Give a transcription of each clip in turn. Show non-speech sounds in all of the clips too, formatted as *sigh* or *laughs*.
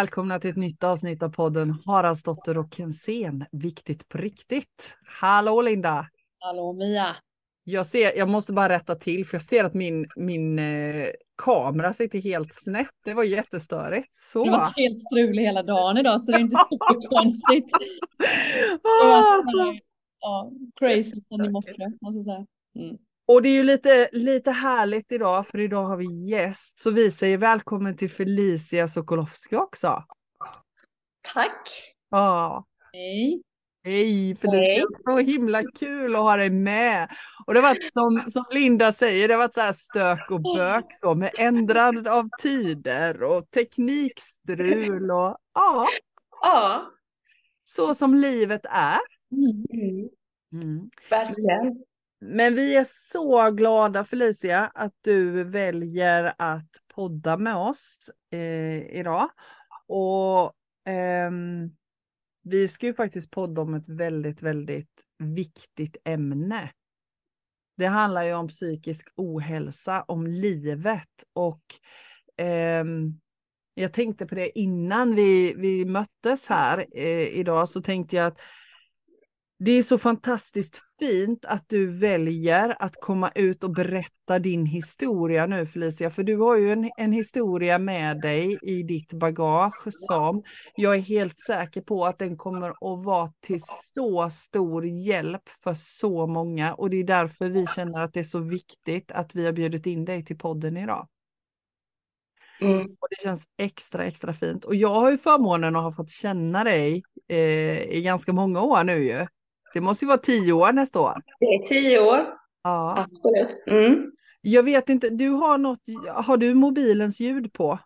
Välkomna till ett nytt avsnitt av podden Haraldsdotter och Kensén. Viktigt på riktigt. Hallå Linda! Hallå Mia! Jag, ser, jag måste bara rätta till för jag ser att min, min eh, kamera sitter helt snett. Det var jättestörigt. Så. Det var helt strulig hela dagen idag så det är inte *laughs* superkonstigt. Ah, ja, crazy sen i morse Och det är ju lite, lite härligt idag för idag har vi gäst. Så vi säger välkommen till Felicia Sokolowski också. Tack. Ja. Hej! Hej Felicia, så himla kul att ha dig med. Och det har varit som, som Linda säger, det har varit så här stök och bök så med ändrad av tider och teknikstrul och ja, Ja, så som livet är. Mm, Mm. verkligen. Men vi är så glada Felicia att du väljer att podda med oss eh, idag. Och ehm, vi ska ju faktiskt podda om ett väldigt, väldigt viktigt ämne. Det handlar ju om psykisk ohälsa, om livet och ehm, jag tänkte på det innan vi, vi möttes här eh, idag så tänkte jag att det är så fantastiskt fint att du väljer att komma ut och berätta din historia nu Felicia, för du har ju en, en historia med dig i ditt bagage som jag är helt säker på att den kommer att vara till så stor hjälp för så många och det är därför vi känner att det är så viktigt att vi har bjudit in dig till podden idag. Mm. Och det känns extra, extra fint. Och jag har ju förmånen att ha fått känna dig eh, i ganska många år nu ju. Det måste ju vara tio år nästa år. Det är tio år, Ja. absolut. Mm. Jag vet inte, du har något, har du mobilens ljud på?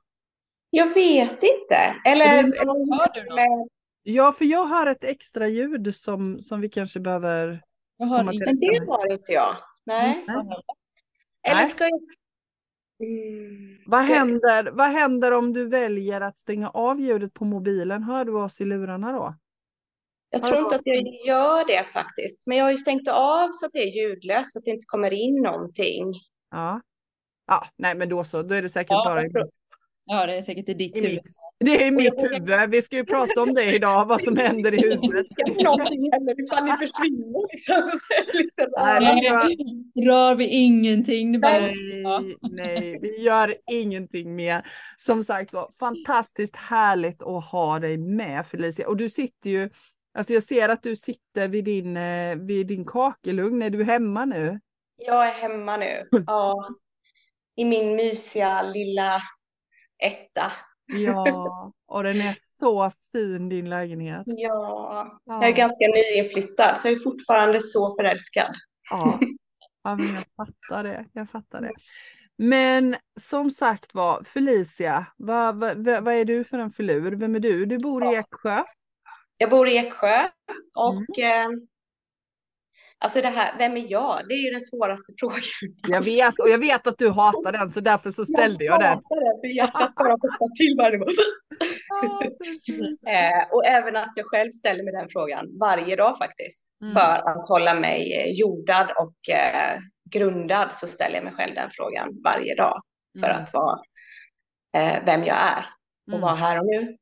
Jag vet inte. Eller, Hör eller du något? Ja, för jag har ett extra ljud som, som vi kanske behöver... Jag hör Komma till men det har inte jag. Nej. Nej. Eller Nej. ska jag... Mm. Vad händer, vad händer om du väljer att stänga av ljudet på mobilen? Hör du oss i lurarna då? Jag tror inte att jag gör det faktiskt. Men jag har ju stängt av så att det är ljudlöst så att det inte kommer in någonting. Ja. Ja, nej men då så, då är det säkert Ja, bara i mitt, Ja, det är säkert i ditt i huvud. mitt. Det är i mitt huvud. Vi ska ju prata om det idag, vad som händer i huvudet. Någonting heller ifall ni försvinner liksom. *laughs* Så är det lite Nej, rör vi ingenting. Det bara... Nej, nej, vi gör ingenting mer. Som sagt var, fantastiskt härligt att ha dig med Felicia. Och du sitter ju, alltså jag ser att du sitter vid din, eh, vid din kakelugn. Är du hemma nu? Jag är hemma nu. *laughs* Ja. I min mysiga lilla etta. Ja, *laughs* och den är så fin din lägenhet. Ja. Ja, Jag är ganska nyinflyttad så jag är fortfarande så förälskad. ja. *laughs* ja men jag fattar det. Jag fattar det. Men som sagt var, Felicia, vad, vad, vad är du för en filur? Vem är du? Du bor i Eksjö. Jag bor i Eksjö och eh, alltså det här, vem är jag? Det är ju den svåraste *laughs* frågan. Jag vet, och jag vet att du hatar den, så därför så ställde jag den. hatar det för hjärtat bara hoppar till varje gång. *laughs* *laughs* Eh, och även att jag själv ställer mig den frågan varje dag faktiskt. Mm. För att hålla mig eh, jordad och eh, grundad så ställer jag mig själv den frågan varje dag. För Mm. att vara eh, vem jag är och Mm. vara här och nu.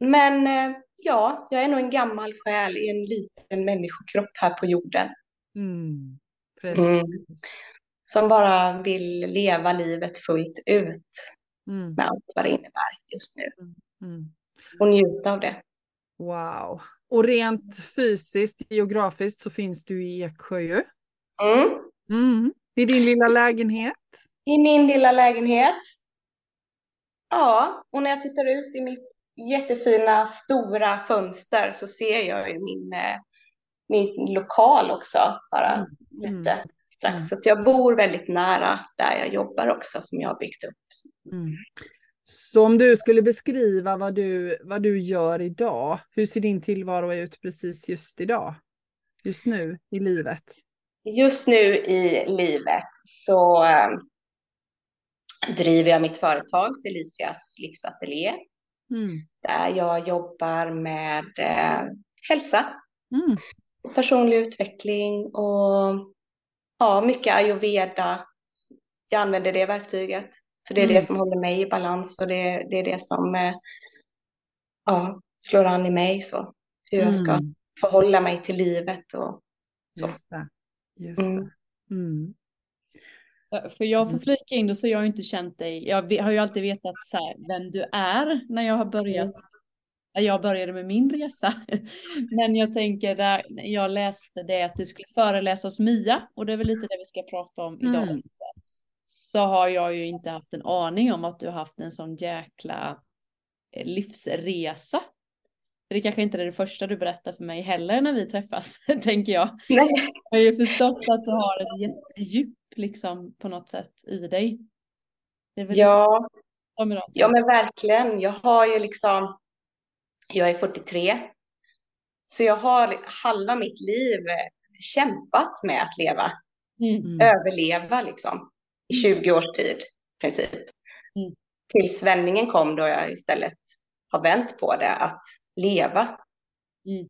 Mm. Men eh, ja, jag är nog en gammal själ i en liten människokropp här på jorden. Mm. Precis. Mm. Som bara vill leva livet fullt ut Mm. med allt vad det innebär just nu. Mm. Och njuta av det. Wow. Och rent fysiskt, geografiskt så finns du i Eksjö ju. Mm. Mm. I din lilla lägenhet. I min lilla lägenhet. Ja, och när jag tittar ut i mitt jättefina stora fönster så ser jag ju min, eh, min lokal också, bara Mm. lite strax. Mm. Så att jag bor väldigt nära där jag jobbar också, som jag har byggt upp. Mm. Så om du skulle beskriva vad du, vad du gör idag, hur ser din tillvaro ut precis just idag? Just nu i livet? Just nu i livet så eh, driver jag mitt företag, Felicias livsateljé, Mm. där jag jobbar med eh, hälsa, Mm. personlig utveckling och ja, mycket ayurveda. Jag använder det verktyget För det är Mm. det som håller mig i balans och det, det är det som eh, ja, slår an i mig. Så. Hur jag ska Mm. förhålla mig till livet och så. Just det. Just Mm. det. Mm. För jag får Mm. flika in då så jag har inte känt dig. Jag har ju alltid vetat så här, vem du är när jag har börjat. När jag började med min resa. *laughs* Men jag tänker där jag läste det att du skulle föreläsa hos Mia och det är väl lite det vi ska prata om idag. Mm. Så har jag ju inte haft en aning om att du har haft en sån jäkla eh, livsresa. För det kanske inte är det första du berättar för mig heller när vi träffas, *laughs* tänker jag. Jag har ju förstått att du har ett jättedjup liksom på något sätt i dig. Det är väl Ja, ja, men verkligen. Jag har ju liksom, jag är 43, så jag har halva mitt liv kämpat med att leva, Mm. Mm. överleva liksom i 20 års tid i princip. Mm. Tills vändningen kom då jag istället har vänt på det, att leva. Mm.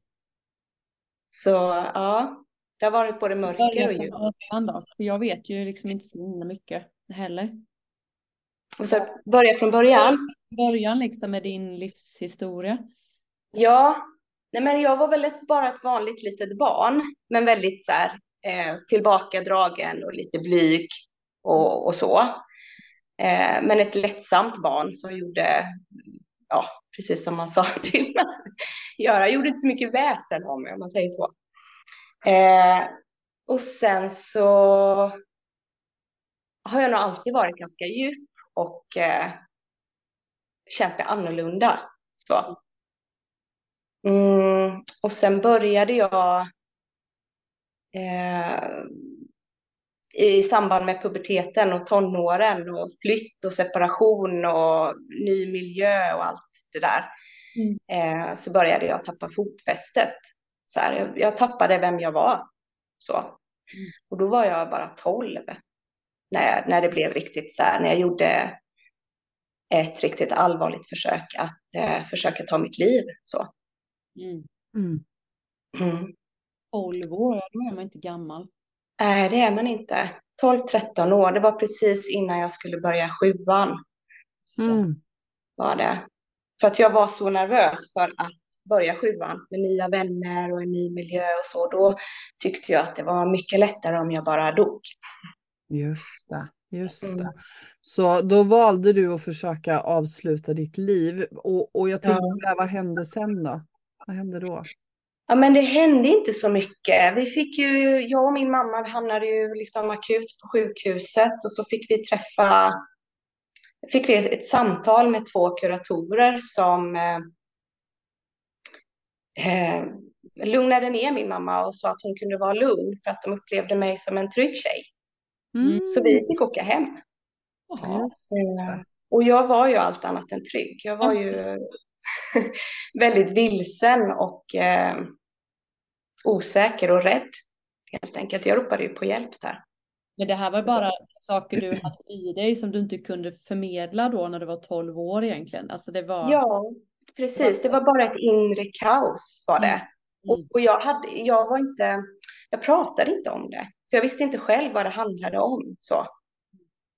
Så ja, det har varit både mörker och ljus. då, för jag vet ju liksom inte så himla mycket heller. Och så börja från början. Början liksom med din livshistoria. Ja, nej men jag var väl ett, bara ett vanligt litet barn, men väldigt så här, eh, tillbakadragen och lite blyg och, och så. Eh, men ett lättsamt barn som gjorde, ja, precis som man sa *laughs* till mig göra, gjorde inte så mycket väsen om mig, om man säger så. Eh, och sen så har jag nog alltid varit ganska djup och eh, känt mig annorlunda. Så. Mm, och sen började jag eh, i samband med puberteten och tonåren och flytt och separation och ny miljö och allt det där. Mm. Eh, så började jag tappa fotfästet. Så här, jag, jag tappade vem jag var. Så. Och då var jag bara 12 när, när det blev riktigt så här, när jag gjorde ett riktigt allvarligt försök att eh, försöka ta mitt liv. Så. Mm. Mm. Mm. 12 år, då är man inte gammal. Nej, det är man inte. 12-13 år, det var precis innan jag skulle börja sjuan. Mm. var det. För att jag var så nervös för att börja sjuan med nya vänner och en ny miljö och så. Då tyckte jag att det var mycket lättare om jag bara dog. Just det, just Mm. det. Så då valde du att försöka avsluta ditt liv och, och jag tänkte Ja. vad hände sen då? Vad hände då? Ja, men det hände inte så mycket. Vi fick ju, jag och min mamma hamnade ju liksom akut på sjukhuset och så fick vi träffa, fick vi ett samtal med två kuratorer som eh, lugnade ner min mamma och sa att hon kunde vara lugn för att de upplevde mig som en trygg tjej. Mm. Så vi fick åka hem. Just Eh. Och jag var ju allt annat än trygg. Jag var ju *laughs* väldigt vilsen och eh, osäker och rädd. Helt enkelt. Jag ropade ju på hjälp där. Men det här var bara saker du hade i dig som du inte kunde förmedla då när du var 12 år egentligen. Alltså det var... Ja, precis. Det var bara ett inre kaos var det. Mm. Och, och jag, hade, jag var inte, jag pratade inte om det. För jag visste inte själv vad det handlade om. Så.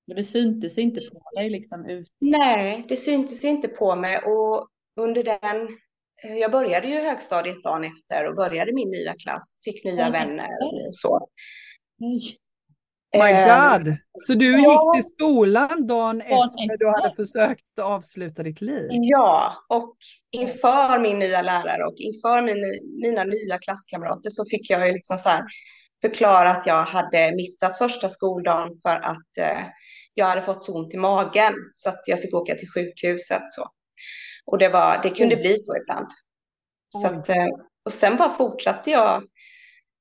Men det syntes inte på dig liksom ut. Nej, det syntes inte på mig. Och under den, eh, jag började ju högstadiet dagen efter och började min nya klass. Fick nya Ja. vänner och så. Nej. My Eh, God! Så du ja. gick till skolan dagen efter du hade försökt avsluta ditt liv? Ja, och inför min nya lärare och inför min, mina nya klasskamrater så fick jag ju liksom så förklara att jag hade missat första skoldagen för att eh, jag hade fått så ont i magen så att jag fick åka till sjukhuset. Så. Och det, var, det kunde Oj. bli så ibland. Så Oj. att, eh, och sen bara fortsatte jag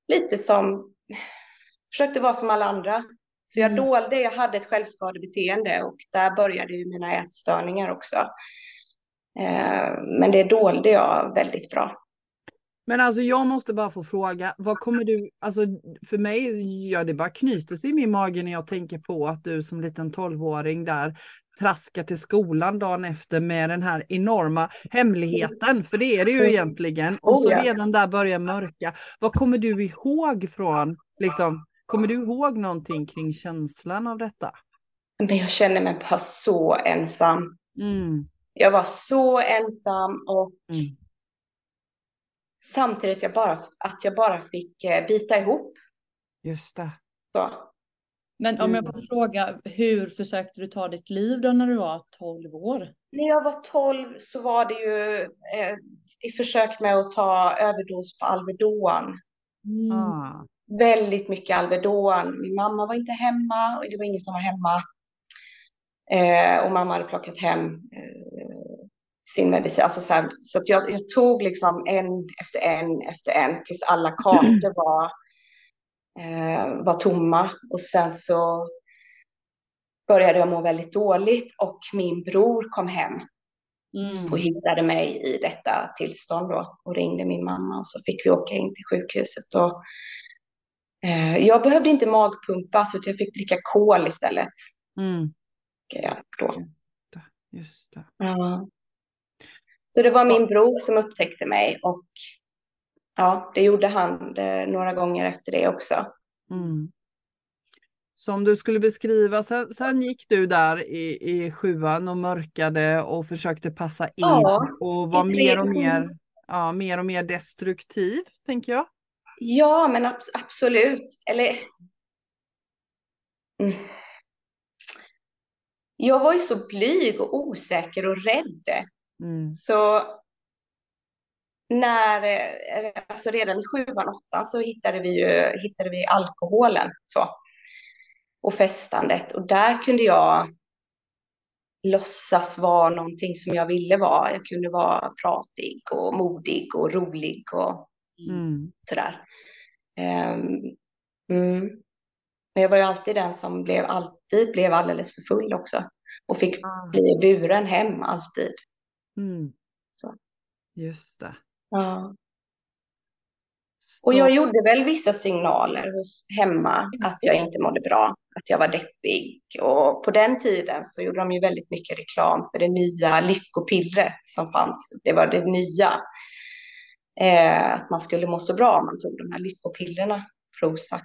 lite som, försökte vara som alla andra. Så jag Mm. dolde, jag hade ett självskadebeteende och där började ju mina ätstörningar också. Eh, men det dolde jag väldigt bra. Men alltså jag måste bara få fråga, vad kommer du, alltså för mig, ja det bara knyter sig i min mage när jag tänker på att du som liten tolvåring där traskar till skolan dagen efter med den här enorma hemligheten, för det är det ju Mm. egentligen. Och Oh, så redan där börjar mörka. Vad kommer du ihåg från, liksom, kommer du ihåg någonting kring känslan av detta? Men jag kände mig bara så ensam. Mm. Jag var så ensam och Mm. samtidigt jag bara, att jag bara fick eh, bita ihop. Just det. Så. Men om jag Mm. får fråga, hur försökte du ta ditt liv då när du var 12 år? När jag var 12 så var det ju eh, i försök med att ta överdos på Alvedon. Mm. Ah. Väldigt mycket Alvedon. Min mamma var inte hemma och det var ingen som var hemma. Eh, och mamma hade plockat hem eh, sin medicin. Alltså så här, så jag, jag tog liksom en efter en efter en tills alla kartor var, eh, var tomma. Och sen så började jag må väldigt dåligt och min bror kom hem Mm. och hittade mig i detta tillstånd då och ringde min mamma och så fick vi åka in till sjukhuset. Och, jag behövde inte magpumpas utan jag fick dricka kol istället. Mm. Då. Just det. Ja. Så det var min bror som upptäckte mig och ja, det gjorde han eh, några gånger efter det också. Mm. Som du skulle beskriva, sen, sen gick du där i, i sjuan och mörkade och försökte passa in Ja, och var mer och mer, ja, mer och mer destruktiv, tänker jag. Ja, men ab- absolut. Eller... Mm. Jag var ju så blyg och osäker och rädd. Mm. Så när, eh, alltså redan i sjuan, åttan så hittade vi ju hittade vi alkoholen så, och festandet. Och där kunde jag låtsas vara någonting som jag ville vara. Jag kunde vara pratig och modig och rolig och Mm. sådär. Ehm, mm. Men jag var ju alltid den som blev, alltid blev alldeles för full också. Och fick Ah. bli buren hem alltid. Mm. Så. Just det. Ja. Så, Och jag gjorde väl vissa signaler hos hemma att jag inte mådde bra, att jag var deppig. Och på den tiden så gjorde de ju väldigt mycket reklam för det nya lyckopillret som fanns. Det var det nya. Eh, att man skulle må så bra om man tog de här lyckopillerna, Prozac.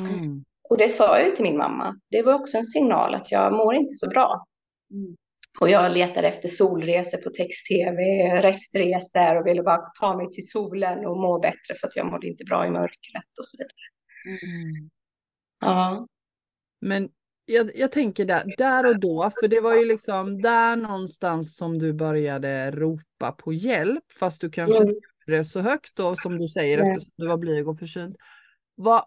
mm. Och det sa jag ju till min mamma. Det var också en signal att jag mår inte så bra. Mm. Och jag letade efter solresor på text-tv, restresor och ville bara ta mig till solen och må bättre för att jag mådde inte bra i mörkret och så vidare. Mm. Ja, Men jag, jag tänker där, där och då, för det var ju liksom där någonstans som du började ropa på hjälp, fast du kanske Mm. Det så högt då, som du säger, Nej. eftersom du var blyg och försynt. Vad,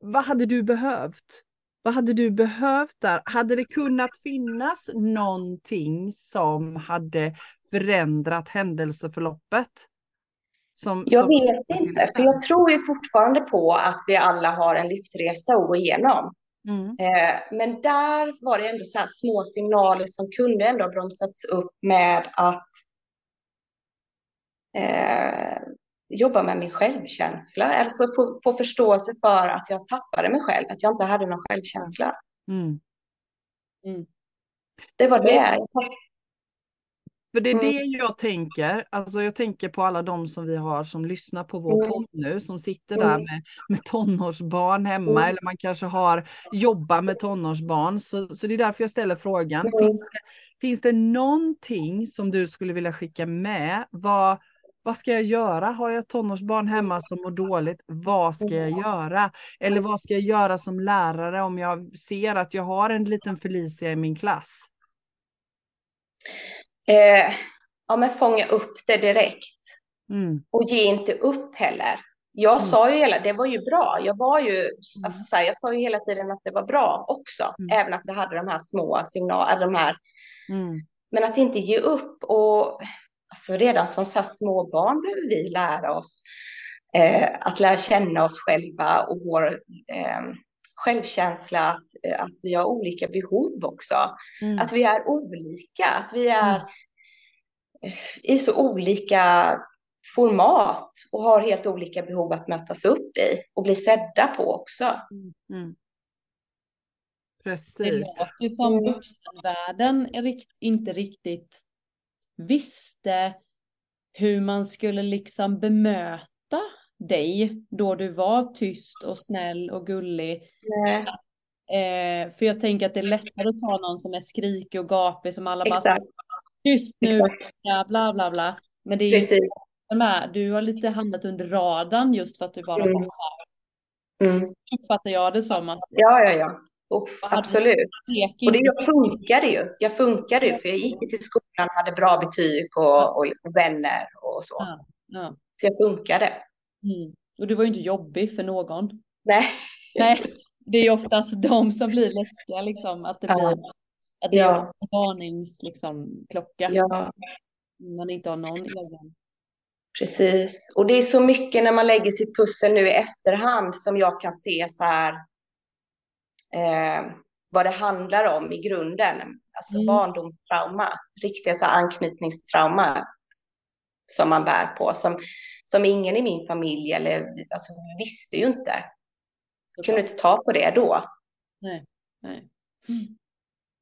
vad hade du behövt? Vad hade du behövt där? Hade det kunnat finnas någonting som hade förändrat händelseförloppet? Som, jag som- vet inte, för jag tror ju fortfarande på att vi alla har en livsresa att gå igenom. Mm. Eh, men där var det ändå så här små signaler som kunde ändå bromsats upp med att eh, jobba med min självkänsla. Alltså få, få förståelse för att jag tappade mig själv, att jag inte hade någon självkänsla. Mm. Det var det. För det är Mm. det jag tänker, alltså jag tänker på alla de som vi har som lyssnar på vår Mm. podd nu, som sitter där Mm. med, med tonårsbarn hemma, Mm. eller man kanske har jobbar med tonårsbarn. Så, så det är därför jag ställer frågan. Mm. Finns, det, finns det någonting som du skulle vilja skicka med? Vad, vad ska jag göra? Har jag tonårsbarn hemma som mår dåligt? Vad ska jag göra? Eller vad ska jag göra som lärare om jag ser att jag har en liten Felicia i min klass? Eh, ja, men fånga upp det direkt. Mm. Och ge inte upp heller. Jag Mm. sa ju hela, det var ju bra. Jag var ju, alltså så här, jag sa ju hela tiden att det var bra också. Mm. Även att jag hade de här små signalerna, de här, Mm. men att inte ge upp. Och alltså redan som så små barn behöver vi lära oss eh, att lära känna oss själva och vår eh, självkänsla, att, eh, att vi har olika behov också. Mm. Att vi är olika, att vi är eh, i så olika format och har helt olika behov att mötas upp i och bli sedda på också. Mm. Det Precis. låter ju som Mm. vuxenvärlden är rikt, inte riktigt visste hur man skulle liksom bemöta dig då du var tyst och snäll och gullig. Nej. Eh, för jag tänker att det är lättare att ta någon som är skrikig och gapig som alla bara Exakt. tyst nu, Exakt. bla bla bla. Men det är ju med. Du har lite hamnat under radarn just för att du bara Mm. var så här, Mm. uppfattar jag det som att Ja, ja, ja. Och, absolut. Och det jag funkade ju. Jag funkade ju, för jag gick till skolan, hade bra betyg och, och, och vänner och så. Ja, ja. Så jag funkade. Mm. Och du var ju inte jobbig för någon. Nej. Nej, det är ju oftast de som blir läskiga liksom, att det Ja. blir att det är en varnings liksom, klocka. Ja, Man inte har någon egen. precis. Och det är så mycket när man lägger sitt pussel nu i efterhand som jag kan se så här eh, vad det handlar om i grunden. Alltså Mm. barndomstrauma, riktiga så anknytningstrauma som man bär på, som, som ingen i min familj eller alltså, visste ju inte. Så Kunde inte ta på det då. Nej, nej. Mm.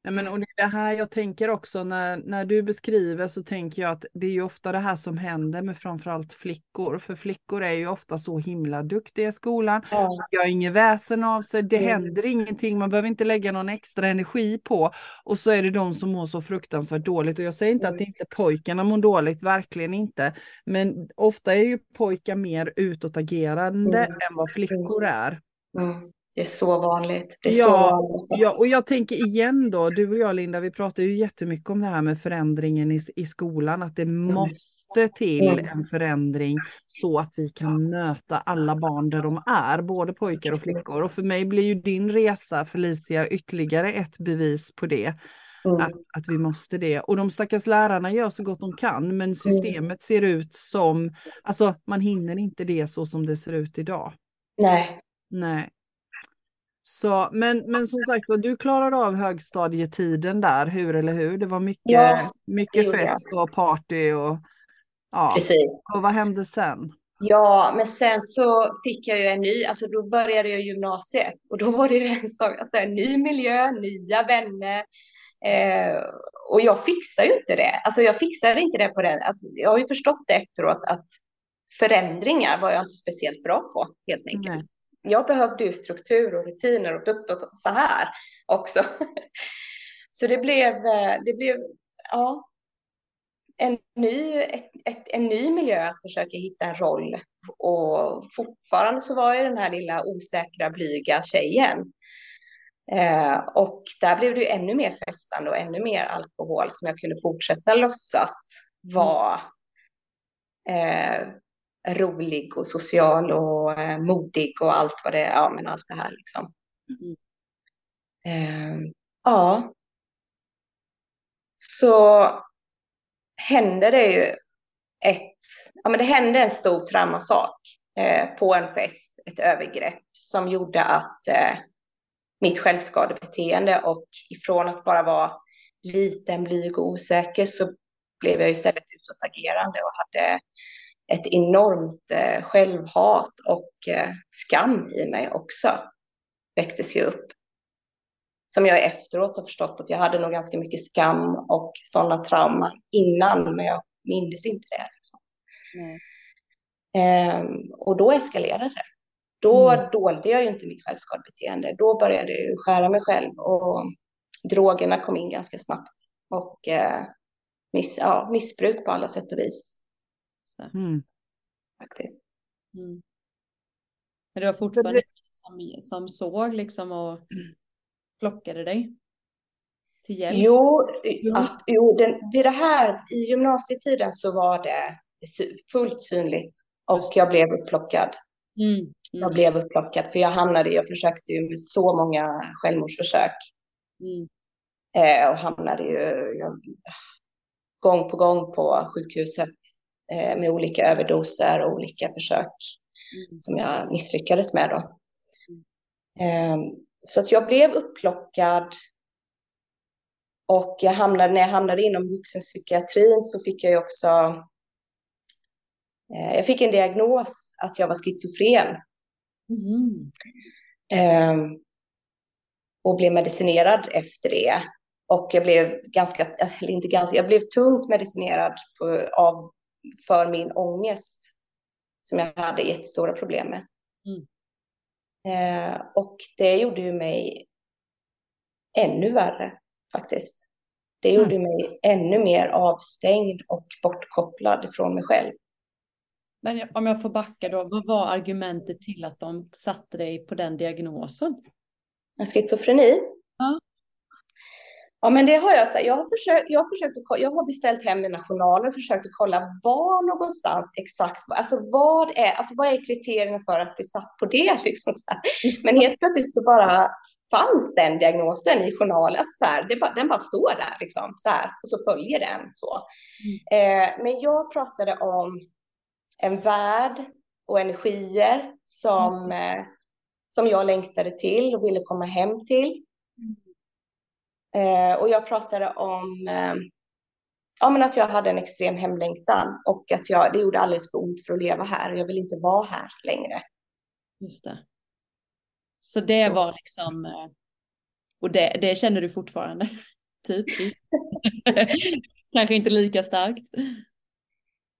Ja, men, och det är det här jag tänker också när, när du beskriver så tänker jag att det är ju ofta det här som händer med framförallt flickor. För flickor är ju ofta så himla duktiga i skolan. Ja. gör inget väsen av sig, det Mm. händer ingenting, man behöver inte lägga någon extra energi på. Och så är det de som mår så fruktansvärt dåligt. Och jag säger inte att Mm. inte pojkarna mår dåligt, verkligen inte. Men ofta är ju pojkar mer utåtagerande Mm. än vad flickor är. Mm. Det är så vanligt. Är Ja, så vanligt. Ja, och jag tänker igen då, du och jag Linda, vi pratar ju jättemycket om det här med förändringen i, i skolan, att det måste till Mm. en förändring så att vi kan möta alla barn där de är, både pojkar och flickor. Och för mig blir ju din resa Felicia ytterligare ett bevis på det, Mm. att, att vi måste det. Och de stackars lärarna gör så gott de kan, men systemet ser ut som, alltså man hinner inte det så som det ser ut idag. Nej. Nej. Så, men, men som sagt du klarade av högstadietiden där, hur eller hur? Det var mycket, Ja, mycket fest och party och ja. Precis. Och vad hände sen? Ja, men sen så fick jag ju en ny, alltså då började jag gymnasiet och då var det ju en sak, alltså en ny miljö, nya vänner. Eh, och jag fixar ju inte det. Alltså jag fixade inte det på den. Alltså, jag har ju förstått det efteråt att förändringar var jag inte speciellt bra på helt enkelt. Nej. Jag behövde ju struktur och rutiner och dutt och så här också. *laughs* Så det blev, eh, det blev, ja, en ny, ett, ett, en ny miljö att försöka hitta en roll. Och fortfarande så var jag den här lilla osäkra, blyga tjejen. Eh, och där blev det ju ännu mer festande och ännu mer alkohol som jag kunde fortsätta låtsas vara eh, rolig och social och eh, modig och allt vad det är, ja men allt det här liksom. Mm. Eh, ja. Så händer det ju ett, ja men det hände en stor traumasak eh, på en fest, ett övergrepp som gjorde att eh, mitt självskadebeteende och ifrån att bara vara liten, blyg och osäker så blev jag istället utåtagerande och hade ett enormt eh, självhat och eh, skam i mig också. Väcktes ju upp. Som jag efteråt har förstått att jag hade nog ganska mycket skam och sådana trauman innan, men jag mindes inte det. Liksom. Nej. Ehm, och då eskalerade det. Då Mm. dolde jag ju inte mitt självskadebeteende. Då började jag skära mig själv och drogerna kom in ganska snabbt. Och eh, miss, ja, missbruk på alla sätt och vis Mm. faktiskt. Mm. Men det var fortfarande som, som såg liksom och plockade dig till hjälp. Jo, Jo. att, jo den, vid det här i gymnasietiden så var det fullt synligt och jag blev upplockad. Mm. Jag Mm. blev upplockad för jag hamnade, jag försökte ju med så många självmordsförsök Mm. eh, och hamnade ju jag, gång på gång på sjukhuset med olika överdoser och olika försök Mm. som jag misslyckades med då. Eh, så att jag blev upplockad och jag hamnade, när jag hamnade inom vuxenpsykiatrin så fick jag ju också eh, jag fick en diagnos att jag var schizofren Mm. eh, och blev medicinerad efter det. Och jag blev ganska, inte ganska, jag blev tungt medicinerad på, av, för min ångest som jag hade jättestora problem med. Mm. Eh, och det gjorde ju mig ännu värre faktiskt. Det gjorde mm. mig ännu mer avstängd och bortkopplad från mig själv. Men om jag får backa då, vad var argumentet till att de satte dig på den diagnosen? Schizofreni? Ja. Ja, men det har jag. Så jag, har försökt, jag, har försökt jag har beställt hem mina journaler och försökt att kolla var någonstans exakt, alltså vad är, alltså vad är kriterierna för att bli satt på det? *laughs* Liksom, men helt plötsligt så bara fanns den diagnosen i journalen. Alltså, så här, det bara, den bara står där liksom, så här, och så följer den så. Mm. Eh, men jag pratade om en värld och energier som, mm. eh, som jag längtade till och ville komma hem till. Eh, och jag pratade om eh, ja, men att jag hade en extrem hemlängtan och att jag, det gjorde alldeles för ont för att leva här och jag vill inte vara här längre. Just det. Så det var liksom, eh, och det, det känner du fortfarande? *laughs* typ? *laughs* Kanske inte lika starkt?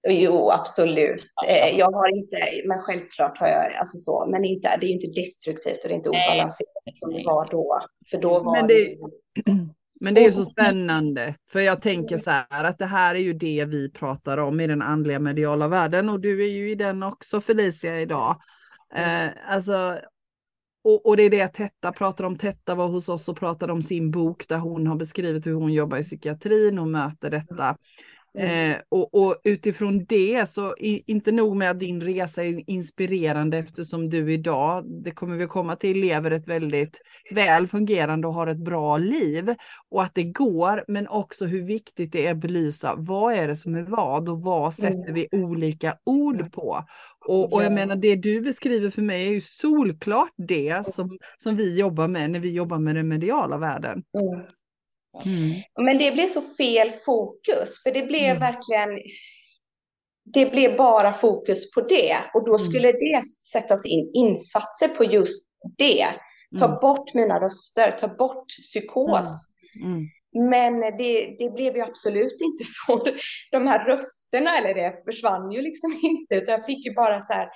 Jo, absolut. Eh, jag har inte, men självklart har jag, alltså så, men inte, det är ju inte destruktivt och det är inte obalanserat som det var då. För då var men det, *clears throat* men det är så spännande, för jag tänker så här att det här är ju det vi pratar om i den andliga mediala världen och du är ju i den också Felicia idag. Eh, alltså, och, och, det är det Tetta pratar om. Tetta var hos oss och pratade om sin bok där hon har beskrivit hur hon jobbar i psykiatrin och möter detta. Mm. Eh, och, och, utifrån det så i, inte nog med att din resa är inspirerande eftersom du idag, det kommer vi komma till, lever ett väldigt väl fungerande och har ett bra liv. Och att det går, men också hur viktigt det är att belysa vad är det som är vad och vad sätter mm. vi olika ord på. Och, och jag menar det du beskriver för mig är ju solklart det som, som vi jobbar med när vi jobbar med den mediala världen. Mm. Mm. Men det blev så fel fokus, för det blev mm. verkligen, det blev bara fokus på det och då mm. skulle det sättas in insatser på just det. Ta mm. bort mina röster, ta bort psykos. Mm. Mm. Men det, det blev ju absolut inte *laughs* så. De här rösterna eller det försvann ju liksom inte, utan jag fick ju bara så här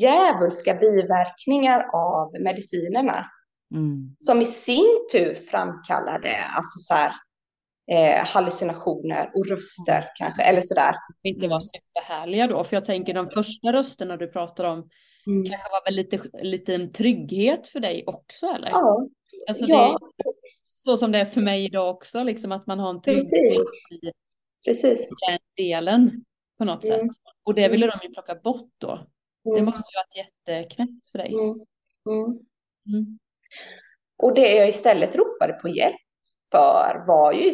djävulska biverkningar av medicinerna. Mm. Som i sin tur framkallade alltså så här, eh, hallucinationer och röster mm. kanske, eller sådär. Inte var superhärliga då, för jag tänker de första rösterna du pratar om mm. kanske var väl lite, lite trygghet för dig också eller? Ja. Alltså ja. Det, så som det är för mig idag också, liksom att man har en trygghet Precis. i Precis. den delen på något mm. sätt. Och det ville de ju plocka bort då. Det mm. måste ju varit jätteknäppt för dig. Mm. Och det jag istället ropade på hjälp för var ju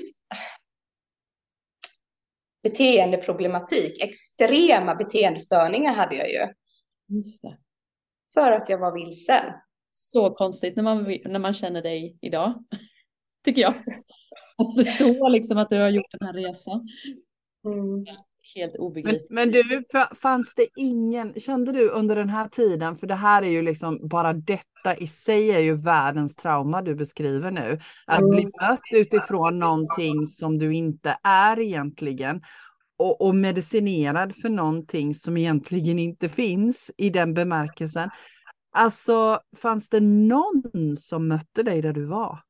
beteendeproblematik. Extrema beteendestörningar hade jag ju. Just det. För att jag var vilsen. Så konstigt när man, när man känner dig idag, *laughs* tycker jag. Att förstå liksom att du har gjort den här resan. Mm helt obegripligt. Men, men, du, fanns det ingen, kände du under den här tiden, för det här är ju liksom bara detta i sig är ju världens trauma du beskriver nu. Att mm. bli mött utifrån någonting som du inte är egentligen. Och, och medicinerad för någonting som egentligen inte finns i den bemärkelsen. Alltså, fanns det någon som mötte dig där du var?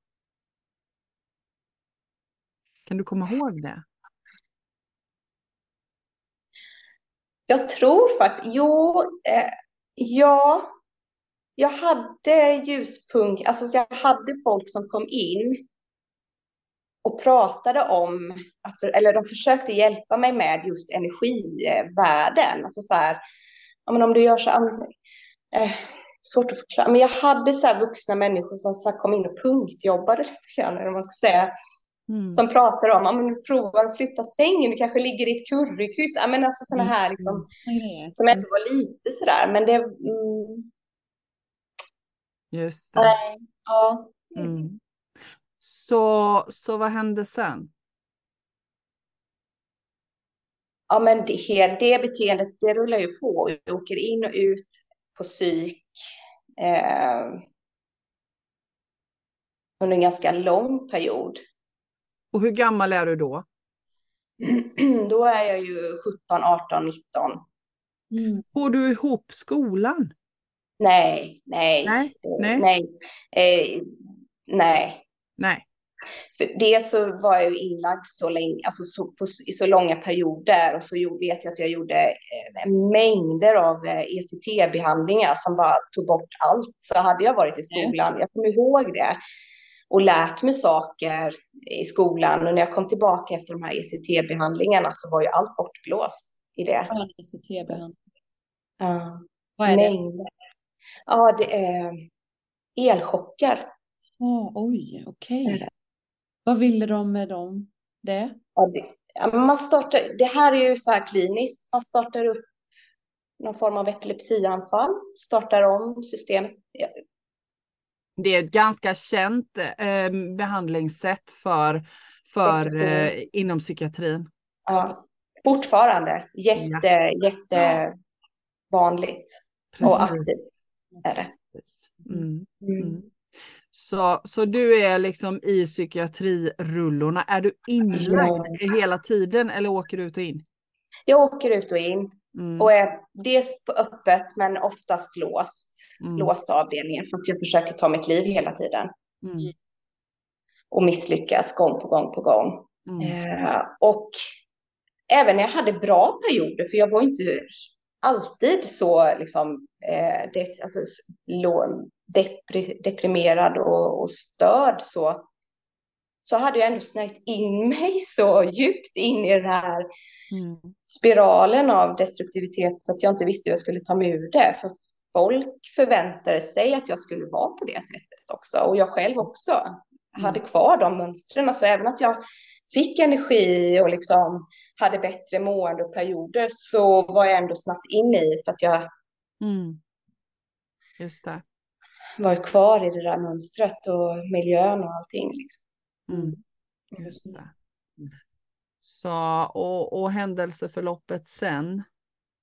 Kan du komma ihåg det? Jag tror faktiskt, jo, eh, ja, jag hade ljuspunkt, alltså jag hade folk som kom in och pratade om, att, eller de försökte hjälpa mig med just energivärden. Alltså så här, ja, men om du gör så, eh, svårt att förklara, men jag hade så här vuxna människor som så kom in och punktjobbade lite grann, eller vad man ska säga. Mm. Som pratar om, du provar att flytta sängen, du kanske ligger i ett currykryss. Ja, men alltså sådana här liksom, mm. som ändå var lite sådär. Men det... Mm. Just det. Nej, ja. Mm. Så, så vad hände sen? Ja, men det, det beteendet, det rullar ju på. Jag åker in och ut på psyk. Eh, under en ganska lång period. Och hur gammal är du då? *clears throat* Då är jag ju 17, 18, 19. Mm. Får du ihop skolan? Nej, nej, nej, nej, nej, eh, nej. nej. För det så var jag ju inlagd så länge, alltså så, på, i så långa perioder och så vet jag att jag gjorde eh, mängder av eh, ECT-behandlingar som bara tog bort allt. Så hade jag varit i skolan, jag kommer ihåg det, och lärt mig saker i skolan och när jag kom tillbaka efter de här ECT-behandlingarna så var ju allt bortblåst i det. Ja, ECT-behandling. Ja. Vad är det? Mängder. Ja, det är elchocker. Oh, oj, okej. Är det. Vad ville de med dem? Det? Ja, det, man startar, det här är ju så här kliniskt, man startar upp någon form av epilepsianfall, startar om systemet. Ja, Det är ett ganska känt eh, behandlingssätt för, för eh, inom psykiatrin. Ja, fortfarande jätte, jätte vanligt och aktivt är det. Mm. Mm. Mm. Så, så du är liksom i psykiatrirullorna. Är du inlagd hela tiden eller åker du ut och in? Jag åker ut och in Mm. och är dels på öppet men oftast låst, Mm. låst avdelningen för att jag försöker ta mitt liv hela tiden Mm. och misslyckas gång på gång på gång. Mm. Eh, och även när jag hade bra perioder, för jag var inte alltid så liksom, eh, des, alltså, deprimerad och, och störd så, så hade jag ändå snärjt in mig så djupt in i den här Mm. spiralen av destruktivitet så att jag inte visste hur jag skulle ta mig ur det. För folk förväntade sig att jag skulle vara på det sättet också. Och jag själv också hade kvar de mönstren. Så även att jag fick energi och liksom hade bättre mående och perioder så var jag ändå snabbt in i för att jag Mm. Just det. var kvar i det där mönstret och miljön och allting. Liksom. Mm. Just det. Så, och, och händelseförloppet sen?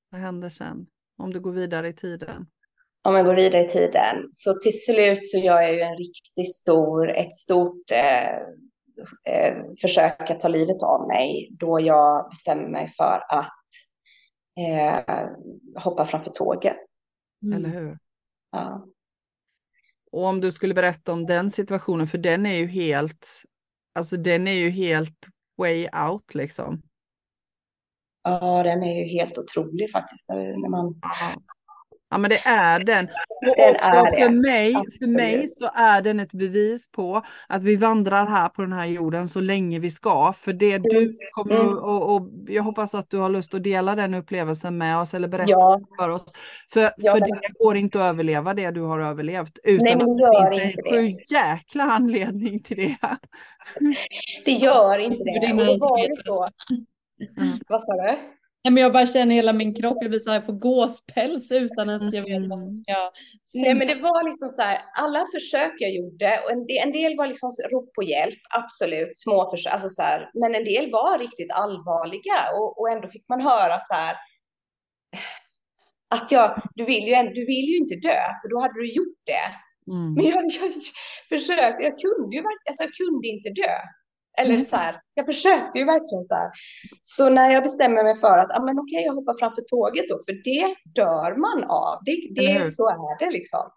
Vad händer sen? Om du går vidare i tiden? om jag går vidare i tiden. Så till slut så gör jag ju en riktigt stor, ett stort eh, eh, försök att ta livet av mig då jag bestämmer mig för att eh, hoppa framför tåget. Eller hur? Ja. Och om du skulle berätta om den situationen, för den är ju helt, alltså den är ju helt way out liksom. ja, den är ju helt otrolig faktiskt. När man... Ja. Ja men det är den. Och Den också för det. mig, för mig så är den ett bevis på att vi vandrar här på den här jorden så länge vi ska. För det du kommer Mm. och, och jag hoppas att du har lust att dela den upplevelsen med oss eller berätta Ja, för oss. För, Ja, för det går inte att överleva det du har överlevt utan Nej, men att det gör det finns en det. sju jäkla anledning till det. det gör inte *laughs* det. var det så. Mm. Vad sa du? Nej, men jag bara känner hela min kropp, jag blir så här, får gåspäls utan ens jag vet vad som ska Nej, men det var liksom så här, alla försök jag gjorde, och en del, en del var liksom rop på hjälp, absolut, små försök, alltså så här, men en del var riktigt allvarliga och, och ändå fick man höra så här, att jag, du vill ju, du vill ju inte dö, för då hade du gjort det. Mm. Men jag, jag försökte, jag kunde ju verkligen, alltså jag kunde inte dö. Eller Mm. så här, jag försökte ju verkligen så här. Så när jag bestämmer mig för att, ah, men okej, jag hoppar framför tåget då, för det dör man av. Det, det, så är det liksom.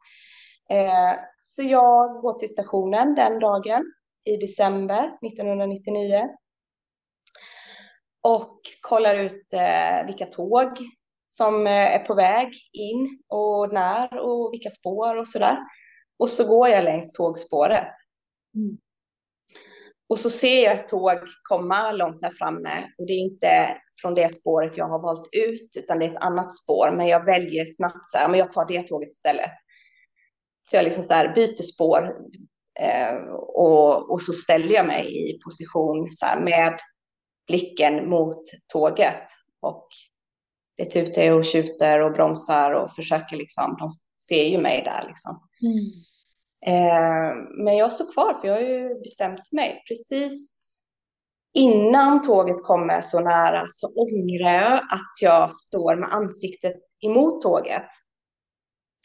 Eh, så jag går till stationen den dagen i december 1999. Och kollar ut eh, vilka tåg som eh, är på väg in och när och vilka spår och sådär. Och så går jag längs tågspåret. Mm. Och så ser jag ett tåg komma långt där framme och det är inte från det spåret jag har valt ut utan det är ett annat spår men jag väljer snabbt så här, men jag tar det tåget istället. Så jag liksom så här byter spår eh, och, och så ställer jag mig i position så här med blicken mot tåget och det tutar och tjuter och bromsar och försöker liksom, de ser ju mig där liksom. Mm. Eh, men jag står kvar för jag har ju bestämt mig. Precis innan tåget kommer så nära så ångrar jag att jag står med ansiktet emot tåget.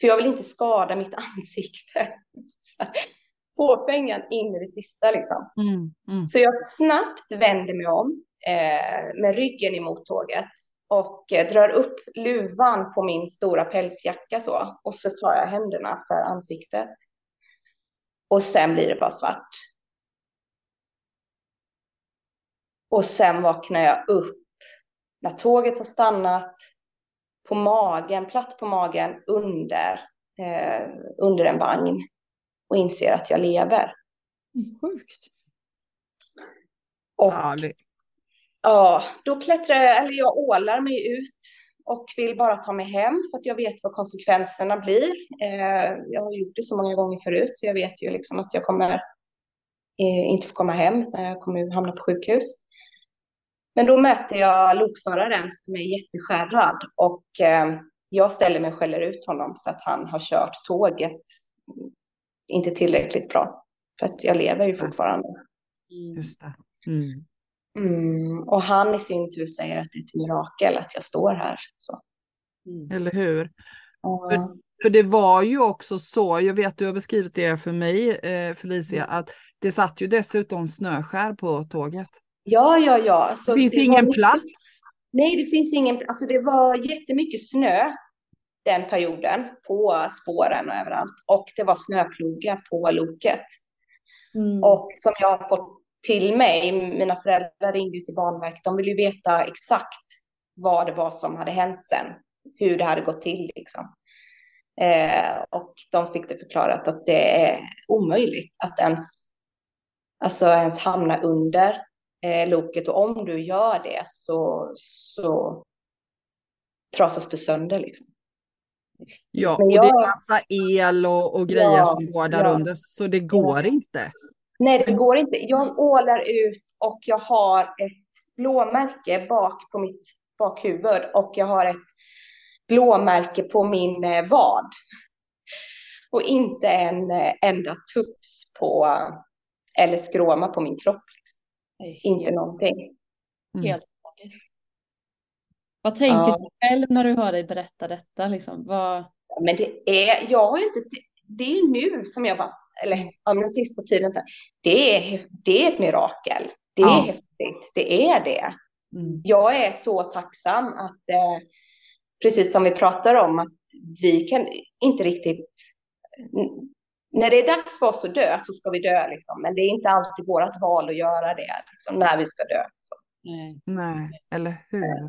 För jag vill inte skada mitt ansikte. *laughs* Påfängan in i det sista liksom. Mm. Mm. Så jag snabbt vänder mig om eh, med ryggen emot tåget och eh, drar upp luvan på min stora pälsjacka så. Och så tar jag händerna för ansiktet. Och sen blir det bara svart. Och sen vaknar jag upp när tåget har stannat på magen, platt på magen under, eh, under en vagn och inser att jag lever. Sjukt. Och Ja, det, ja, då klättrar jag, eller jag ålar mig ut och vill bara ta mig hem för att jag vet vad konsekvenserna blir. Eh, jag har gjort det så många gånger förut så jag vet ju liksom att jag kommer eh, inte få komma hem utan jag kommer hamna på sjukhus. Men då möter jag lokföraren som är jätteskärrad och eh, jag ställer mig och skäller ut honom för att han har kört tåget inte tillräckligt bra. För att jag lever ju fortfarande. Mm. just det. Mm. Mm, och han i sin tur säger att det är ett mirakel att jag står här. Så. Mm. Eller hur? Ja. För det var ju också så, jag vet du har beskrivit det för mig eh, Felicia, Mm. att det satt ju dessutom snöskär på tåget. ja, ja, ja. Alltså, det finns det ingen var- plats. Nej, det finns ingen. Alltså det var jättemycket snö den perioden på spåren och överallt. Och det var snöplogar på loket. Mm. Och som jag har fått till mig, mina föräldrar ringde ju till Banverket, de ville ju veta exakt vad det var som hade hänt sen, hur det hade gått till liksom. Eh, och de fick det förklarat att det är omöjligt att ens, alltså ens hamna under eh, loket och om du gör det så, så trasas du sönder liksom. Ja, Men och det är jag- massa el och, och grejer Ja, som går där ja. under, så det går inte. Nej, det går inte. Jag ålar ut och jag har ett blåmärke bak på mitt bakhuvud och jag har ett blåmärke på min eh, vad. Och inte en eh, enda tufs på eller skråma på min kropp. Det är Inte helt, någonting. Mm. helt magiskt. Vad tänker Ja. du själv när du hör dig berätta detta? Liksom? Vad... Men det är, jag har ju inte, det är ju nu som jag bara, eller ja, men den sista tiden, det är, det är ett mirakel. Det är Ja. häftigt, det är det. Mm. jag är så tacksam att, eh, precis som vi pratar om, att vi kan inte riktigt... När det är dags för oss att dö så ska vi dö, liksom. men det är inte alltid vårt val att göra det, liksom, när vi ska dö. Så. Nej. Nej, eller hur?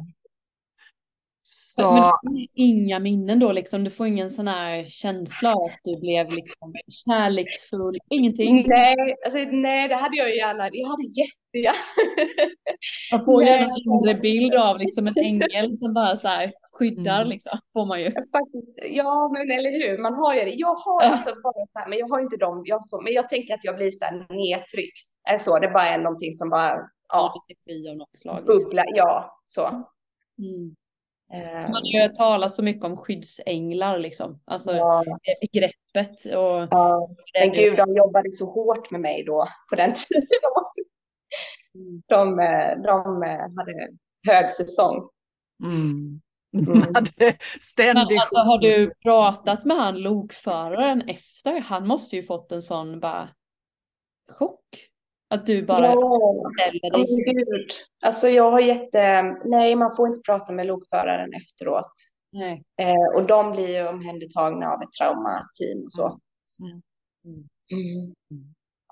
Men Så, du har inga minnen då liksom? Du får ingen sån här känsla att du blev liksom kärleksfull? Ingenting? Nej, alltså, nej, det hade jag ju gärna. Jag hade jättegärna. Man får ju en inre bild av liksom en ängel som bara så här skyddar Mm. liksom, får man ju. Faktiskt, ja, men eller hur, man har ju det. Jag har alltså bara så här, men jag har inte dem, jag så, men jag tänker att jag blir så här nedtryckt. Är så, det bara är någonting som bara, ja, Lite fri av något slag. Liksom. bubblar, ja, så. Mm. Eh, Man har ju talas så mycket om skyddsänglar liksom. Alltså ja. det begreppet och Ja, men gud, de jobbade så hårt med mig då på den *laughs* tiden. De, eh, de eh, hade högsäsong. mm. Mm. *laughs* hade Men alltså har du pratat med han lokföraren efter? Han måste ju fått en sån bara chock. Att du bara Ja, ställer dig. men gud. Alltså jag har jätte... Nej, man får inte prata med lokföraren efteråt. Nej. Eh, och de blir ju omhändertagna av ett traumateam och så. Mm. Mm.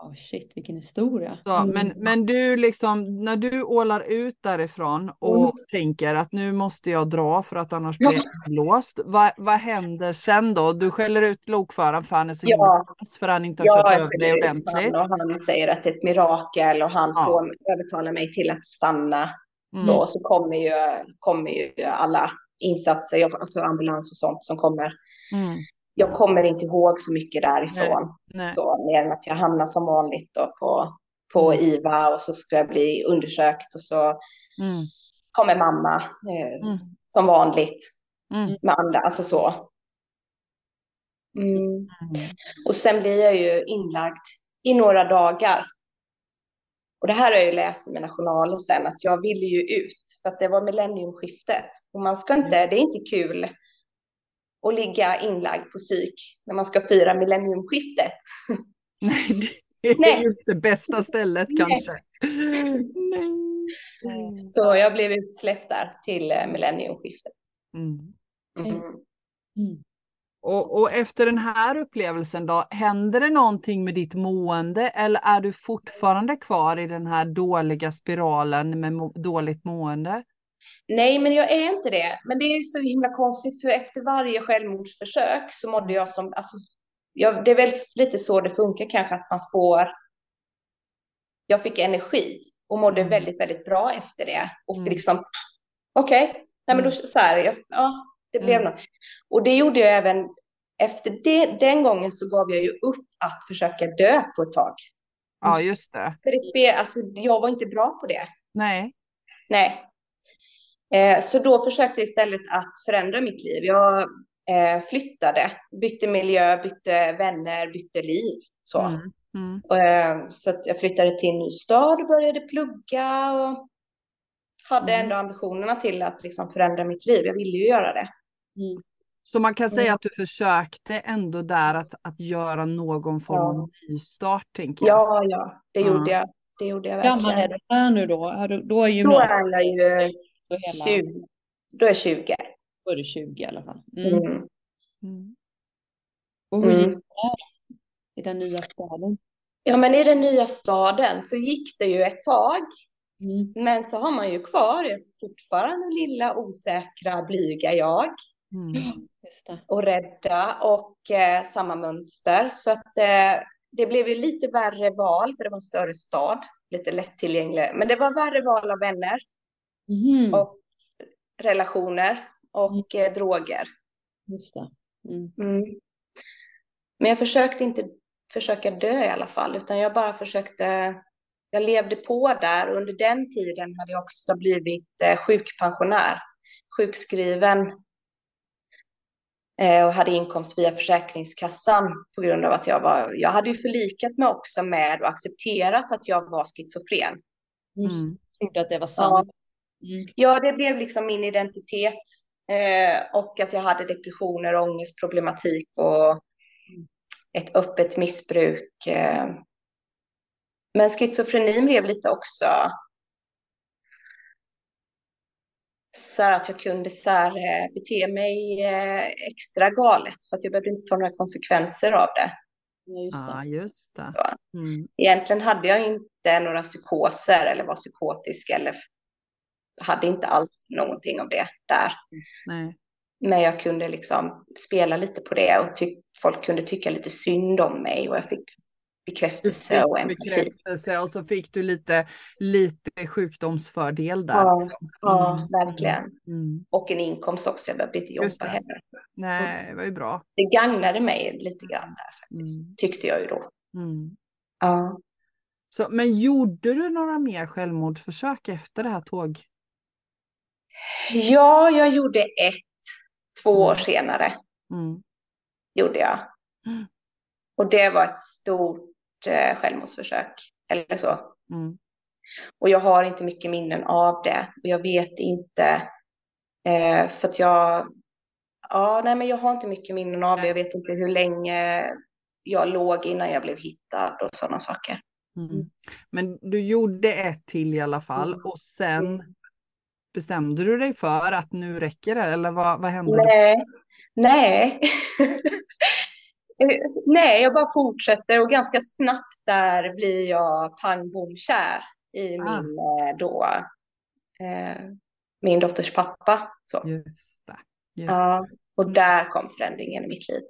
Oh, shit, vilken historia. Så, men, men du liksom, när du ålar ut därifrån och tänker att nu måste jag dra för att annars blir jag låst. Vad, vad händer sen då? Du skäller ut lokföraren för han är så Ja. för han inte har Jag kört över dig ordentligt. och han säger att det är ett mirakel och han Ja. får övertala mig till att stanna. Mm. Så, så kommer ju, kommer ju alla insatser, alltså ambulans och sånt som kommer. Mm. Jag kommer inte ihåg så mycket därifrån. Nej. Så, mer än att jag hamnar som vanligt då på, på Mm. IVA och så ska jag bli undersökt och så Mm. kommer mamma eh, Mm. som vanligt Mm. med andra, alltså så. Mm. Mm. Och sen blir jag ju inlagd i några dagar. Och det här har jag ju läst i mina journaler sen, att jag ville ju ut, för att det var millenniumskiftet. Och man ska inte, det är inte kul att ligga inlagd på psyk när man ska fira millenniumskiftet. *laughs* Nej, det är Nej. ju inte bästa stället kanske. Nej. Så jag blev utsläppt där till eh, millenniumskiftet. Mm. Mm. Mm. Och, och efter den här upplevelsen då, händer det någonting med ditt mående eller är du fortfarande kvar i den här dåliga spiralen med må dåligt mående? Nej, men jag är inte det. Men det är så himla konstigt för efter varje självmordsförsök så mådde jag som, alltså, jag, det är väl lite så det funkar kanske att man får, jag fick energi och mådde Mm. väldigt, väldigt bra efter det. Och Mm. liksom, okej, nej men då Mm. så här, jag, ja, det blev Mm. något. Och det gjorde jag även efter det, den gången så gav jag ju upp att försöka dö på ett tag. Ja, just det. För det, alltså, jag var inte bra på det. Nej. Nej. Eh, så då försökte jag istället att förändra mitt liv. Jag eh, flyttade, bytte miljö, bytte vänner, bytte liv. Så, Mm. Mm. eh, så att jag flyttade till en ny stad och började plugga och hade Mm. ändå ambitionerna till att liksom förändra mitt liv. Jag ville ju göra det. Mm. Så man kan säga Mm. att du försökte ändå där att, att göra någon form Ja. av nystart, tänker jag. Ja, ja, det gjorde jag. Det gjorde jag Hur gammal är verkligen. du här nu då? Är du, då är Då gymnasiet är jag ju och hela, 20. Då är jag 20. då är du 20 i alla fall. Mm. Mm. Mm. Och hur gick Mm. det där i den nya staden? Ja, men i den nya staden så gick det ju ett tag. Mm. Men så har man ju kvar fortfarande lilla osäkra, blyga jag Mm. Just det. och rädda och eh, samma mönster. Så att eh, det blev ju lite värre val, för det var en större stad, lite lättillgänglig. Men det var värre val av vänner Mhm. och relationer och eh, droger. Just det. Mm. Mm. Men jag försökte inte försöka dö i alla fall, utan jag bara försökte. Jag levde på där och under den tiden hade jag också blivit eh, sjukpensionär, sjukskriven eh, och hade inkomst via Försäkringskassan på grund av att jag var. Jag hade ju förlikat mig också med och accepterat att jag var schizofren. Just Mm. Jag trodde att det var sant. Mm. Ja, det blev liksom min identitet eh, och att jag hade depressioner, ångestproblematik och ett öppet missbruk. Eh. Men schizofrenin blev lite också så att jag kunde så här, eh, bete mig eh, extra galet för att jag behövde inte ta några konsekvenser av det. Ja, just det. Ja, just det. Mm. Egentligen hade jag inte några psykoser eller var psykotisk eller hade inte alls någonting av det där. Nej. Men jag kunde liksom spela lite på det och folk kunde tycka lite synd om mig och jag fick bekräftelse och empati. bekräftelse och så fick du lite, lite sjukdomsfördel där. Ja, liksom. ja, Mm. verkligen. Mm. Och en inkomst också, jag behövde inte jobba heller. Nej, det var ju bra. Det gagnade mig lite grann där faktiskt, Mm. tyckte jag ju då. Mm. Ja. Så, men gjorde du några mer självmordsförsök efter det här tåg? Ja, jag gjorde ett, två år Mm. senare Mm. gjorde jag. Mm. Och det var ett stort eh, självmordsförsök, eller så. Mm. Och jag har inte mycket minnen av det. Och jag vet inte, eh, för att jag, ja, nej men jag har inte mycket minnen av det. Jag vet inte hur länge jag låg innan jag blev hittad och sådana saker. Mm. Men du gjorde ett till i alla fall Mm. och sen Mm. Bestämde du dig för att nu räcker det eller vad, vad hände? då? Nej, nej. *laughs* Eh, Nej, jag bara fortsätter och ganska snabbt där blir jag pang bom kär i Ah. min eh, då, eh, min dotters pappa. Så. Just det. Just. Ja, och där kom förändringen i mitt liv.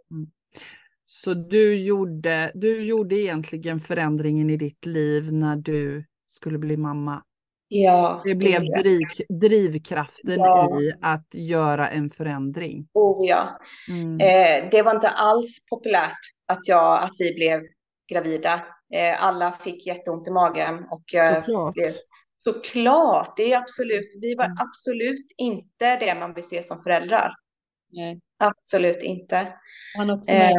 Så du gjorde, du gjorde egentligen förändringen i ditt liv när du skulle bli mamma. Ja, Det blev jag. driv, drivkraften Ja. i att göra en förändring. Oh, ja. Mm. Eh, det var inte alls populärt att, jag, att vi blev gravida. Eh, alla fick jätteont i magen och jag Såklart. blev såklart. Det är absolut. Vi var Mm. absolut inte det man vill se som föräldrar. Nej. Absolut inte. Han också med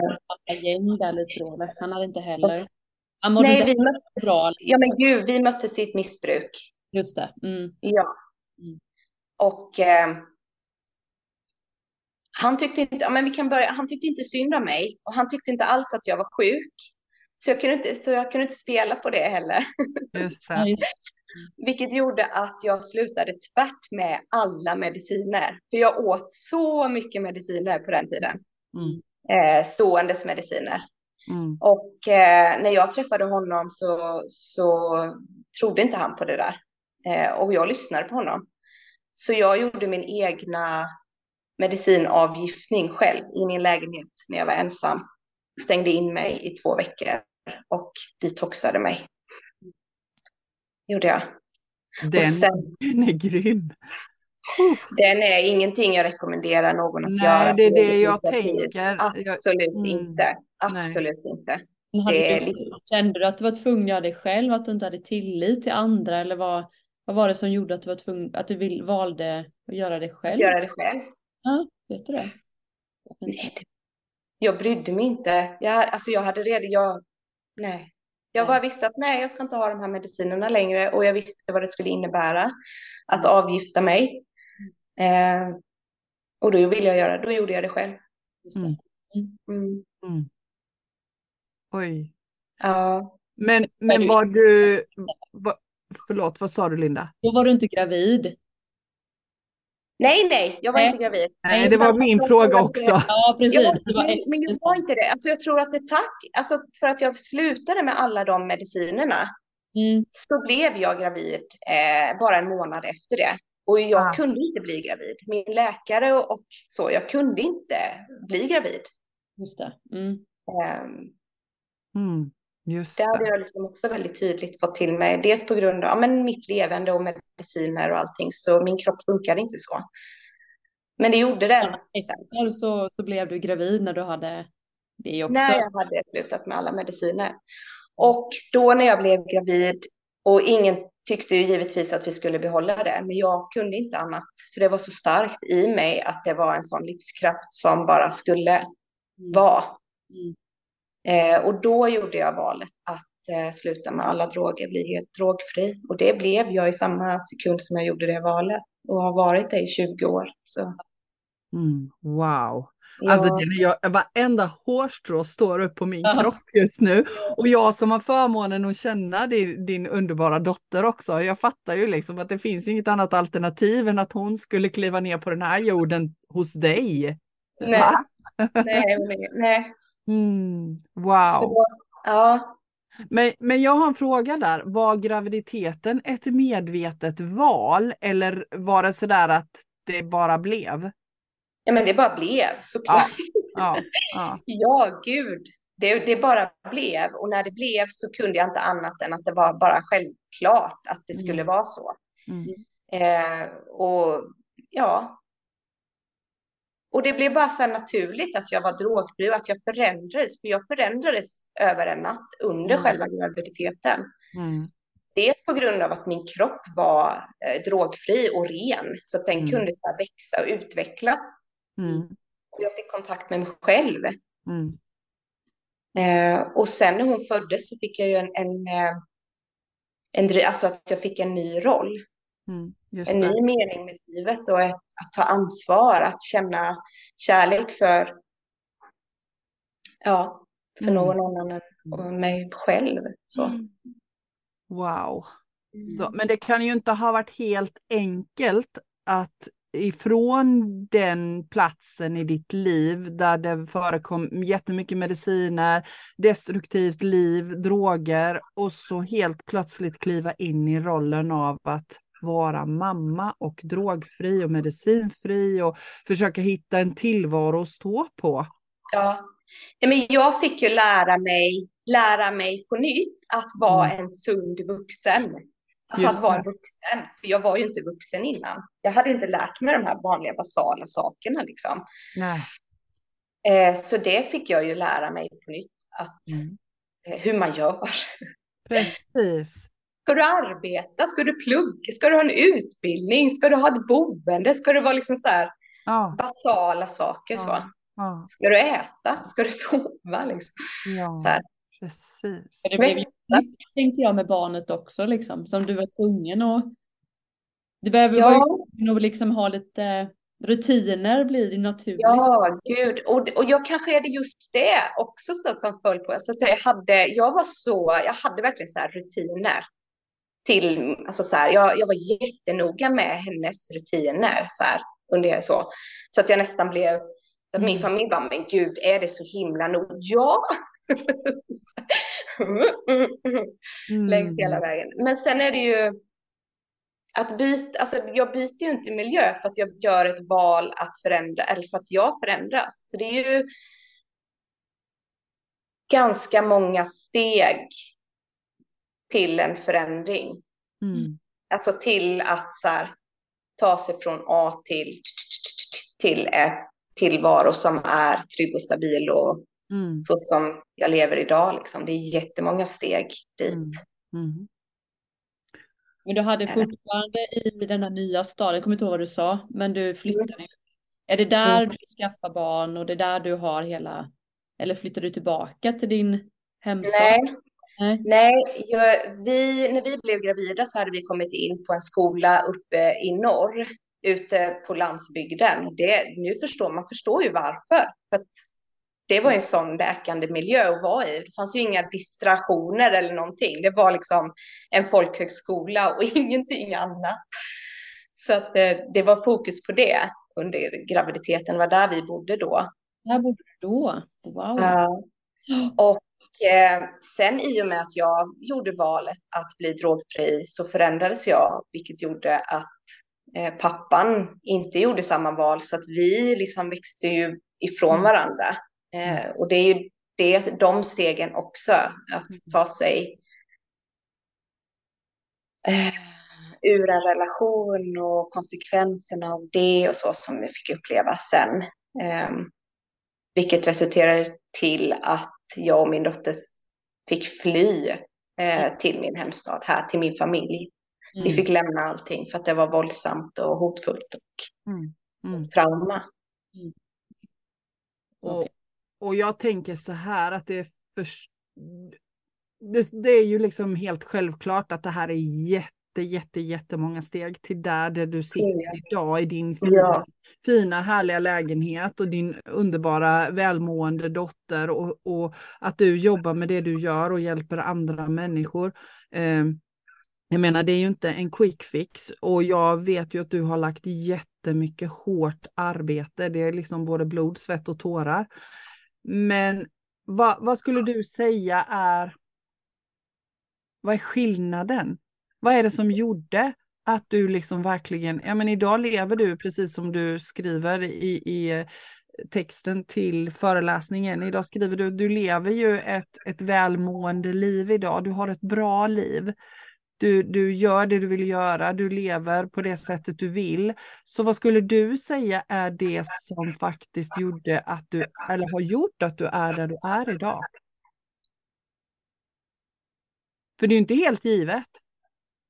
Eh. gäng där lite? Han hade inte heller. Han mådde Nej, inte vi mötte, bra. ja men gud, vi mötte sitt missbruk. Just det. Mm. Ja. Mm. Och eh, han tyckte inte, ja, men vi kan börja, han tyckte inte synd om mig och han tyckte inte alls att jag var sjuk. Så jag kunde inte, så jag kunde inte spela på det heller. *laughs* Just det. Vilket gjorde att jag slutade tvärt med alla mediciner. För jag åt så mycket mediciner på den tiden. Mm. eh, ståendes mediciner. Mm. Och eh, när jag träffade honom så, så trodde inte han på det där. Eh, och jag lyssnade på honom. Så jag gjorde min egna medicinavgiftning själv i min lägenhet när jag var ensam. Stängde in mig i två veckor och detoxade mig. Gjorde jag. Den, sen- den *laughs* är grym. Den är ingenting jag rekommenderar någon att Nej, göra. det är det jag tänker. Jag- Absolut Mm. inte. Absolut inte. Men hade Det är kände du att du var tvungen att göra det själv, att du inte hade tillit till andra eller vad, vad var det som gjorde att du var tvungen, att du vill, valde att göra det själv? Göra det själv. Ja, vet du det? Nej, det, jag brydde mig inte. Jag, alltså jag hade redan, jag, nej. Jag Nej. bara visste att nej, jag ska inte ha de här medicinerna längre och jag visste vad det skulle innebära att avgifta mig. Eh, och då ville jag göra, då gjorde jag det själv. Just det. Mm. Mm. Mm. Oj. Ja, Men, men var du... Var, förlåt, vad sa du Linda? Då var du inte gravid. nej, nej, jag var Nej. inte gravid. Nej, det var min fråga också. Ja, precis. Var men, men jag var inte det. Alltså jag tror att det tack, alltså för att jag slutade med alla de medicinerna Mm. så blev jag gravid eh, bara en månad efter det. Och jag Ah. kunde inte bli gravid. Min läkare och, och så, jag kunde inte bli gravid. Just det. Mm. Eh, Mm, just det hade det. jag liksom också väldigt tydligt fått till mig. Dels på grund av ja, men mitt levande och mediciner och allting. Så min kropp funkade inte så. Men det gjorde den. Efter så, så blev du gravid när du hade det också. När jag hade slutat med alla mediciner. Och då när jag blev gravid och ingen tyckte ju givetvis att vi skulle behålla det, men jag kunde inte annat, för det var så starkt i mig att det var en sån livskraft som bara skulle Mm. vara. Mm. Eh, och då gjorde jag valet att eh, sluta med alla droger, bli helt drogfri. Och det blev jag i samma sekund som jag gjorde det valet och har varit det i 20 år. Så, Mm, wow. ja, Alltså jag, varenda hårstrå står upp på min Ja. kropp just nu. Och jag som har förmånen att känna din, din underbara dotter också. Jag fattar ju liksom att det finns inget annat alternativ än att hon skulle kliva ner på den här jorden hos dig. nej, nej, nej, nej. Mm, Så wow. då, ja, Men, men jag har en fråga där. Var graviditeten ett medvetet val eller var det sådär att det bara blev? ja, men det bara blev såklart. Ja, ja. *laughs* Ja, gud. Det, det bara blev. Och när det blev så kunde jag inte annat än att det var bara självklart att det skulle Mm. vara så. Mm. Eh, och ja. Och det blev bara så naturligt att jag var drogfri och att jag förändrades. För jag förändrades över en natt under Mm. själva graviditeten. Mm. Dels på grund av att min kropp var eh, drogfri och ren. Så att den Mm. kunde så växa och utvecklas. Mm. Och jag fick kontakt med mig själv. Mm. Eh, och sen när hon föddes så fick jag ju en, en, eh, en, alltså att jag fick en ny roll, Mm. En ny mening med livet och ett, att ta ansvar, att känna kärlek för, ja, för Mm. någon annan än än mig själv. Så. Mm. Wow. Mm. Så, men det kan ju inte ha varit helt enkelt att ifrån den platsen i ditt liv där det förekom jättemycket mediciner, destruktivt liv, droger och så helt plötsligt kliva in i rollen av att vara mamma och drogfri och medicinfri och försöka hitta en tillvaro att stå på. Ja. Men jag fick ju lära mig, lära mig på nytt att vara en sund vuxen. Alltså att vara vuxen. För jag var ju inte vuxen innan. Jag hade inte lärt mig de här vanliga basala sakerna liksom. Nej. Eh, så det fick jag ju lära mig på nytt. Att, Mm. eh, hur man gör. *laughs* Precis. Ska du arbeta? Ska du plugga? Ska du ha en utbildning? Ska du ha ett boende? Ska det vara liksom så här Ja, basala saker så? ja, ja, Ska du äta? Ska du *laughs* sova liksom? ja. Så här. precis. Det blev ju tänkte jag med barnet också liksom, som du var tvungen att... Du behöver Ja. vara ju tvungen att liksom ha lite rutiner blir det naturligt. Ja, gud. Och, och jag kanske är det just det också så som föll på. Så att jag, hade, jag var så, jag hade verkligen så här rutiner. Till, alltså så här, jag, jag var jättenoga med hennes rutiner så här, under så. Så att jag nästan blev Mm. Min familj bara, men gud, är det så himla nog? Ja! mm. Längs hela vägen. Men sen är det ju att byta, alltså jag byter ju inte miljö för att jag gör ett val att förändra, eller för att jag förändras. Så det är ju ganska många steg till en förändring. Mm. Alltså till att så här, ta sig från A till, till ett tillvaro som är trygg och stabil och mm. så som jag lever idag. Liksom. Det är jättemånga steg dit. Mm. mm. Men du hade fortfarande i denna nya staden, jag kommer inte ihåg vad du sa, men du flyttade. Mm. Är det där mm. du skaffar barn och det är där du har hela, eller flyttar du tillbaka till din hemstad? Nej, Nej, Nej vi, när vi blev gravida så hade vi kommit in på en skola uppe i norr, ute på landsbygden. Det, nu förstår man förstår ju varför. För det var en sån läkande miljö att vara i. Det fanns ju inga distraktioner eller någonting. Det var liksom en folkhögskola och *laughs* ingenting annat. Så att det, eh, det var fokus på det under graviditeten. Det var där vi bodde då. Där bodde du då? Wow. Ja. Och sen i och med att jag gjorde valet att bli drogfri så förändrades jag, vilket gjorde att eh, pappan inte gjorde samma val så att vi liksom växte ju ifrån mm. varandra. Eh, och det är ju det, de stegen också, att ta sig eh, ur en relation och konsekvenserna av det och så som vi fick uppleva sen. Eh, vilket resulterade till att jag och min dotter fick fly eh, till min hemstad, här till min familj. Mm. Vi fick lämna allting för att det var våldsamt och hotfullt och mm. Mm. trauma. Mm. Och, och jag tänker så här att det är, för, det, det, är ju liksom helt självklart att det här är jätte jätte, jättemånga steg till där, där du sitter mm. idag i din fina, ja. fina härliga lägenhet och din underbara välmående dotter och, och, att du jobbar med det du gör och hjälper andra människor. Eh, jag menar, det är ju inte en quick fix och jag vet ju att du har lagt jättemycket hårt arbete. Det är liksom både blod, svett och tårar. Men vad, vad skulle du säga är vad är skillnaden? Vad är det som gjorde att du liksom verkligen, ja men idag lever du precis som du skriver i, i eh, texten till föreläsningen. Idag skriver du, du lever ju ett, ett välmående liv idag, du har ett bra liv. Du, du gör det du vill göra, du lever på det sättet du vill. Så vad skulle du säga är det som faktiskt gjorde att du, eller har gjort att du är där du är idag? För det är ju inte helt givet.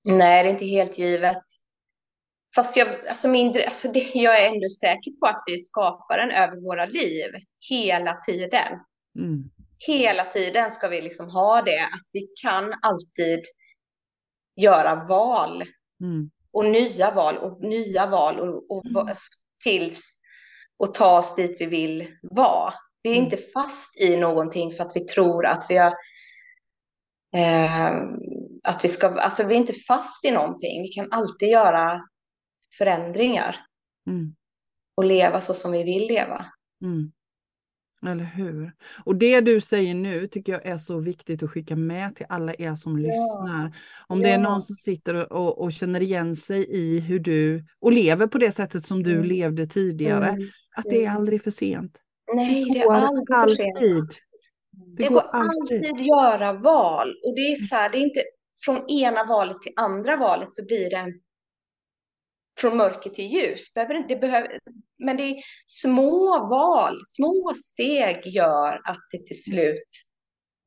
Nej, det är inte helt givet. Fast jag, alltså mindre, alltså det, jag är ändå säker på att vi skapar den över våra liv hela tiden. Mm. Hela tiden ska vi liksom ha det, att vi kan alltid göra val. Mm. Och nya val och nya val och, och mm. tills och ta oss dit vi vill vara. Vi är mm. inte fast i någonting för att vi tror att vi har eh, att vi ska, alltså vi är inte fast i någonting. Vi kan alltid göra förändringar. Mm. Och leva så som vi vill leva. Mm. Eller hur? Och det du säger nu tycker jag är så viktigt att skicka med till alla er som ja. lyssnar. Om ja. det är någon som sitter och, och, känner igen sig i hur du och lever på det sättet som du mm. levde tidigare, mm. att det är aldrig för sent. Nej, det, det är aldrig för sent. Alltid. Det, det går, går alltid. alltid göra val och det är så här, det är inte från ena valet till andra valet så blir det från mörker till ljus. Det behöver, men det är små val, små steg gör att det till slut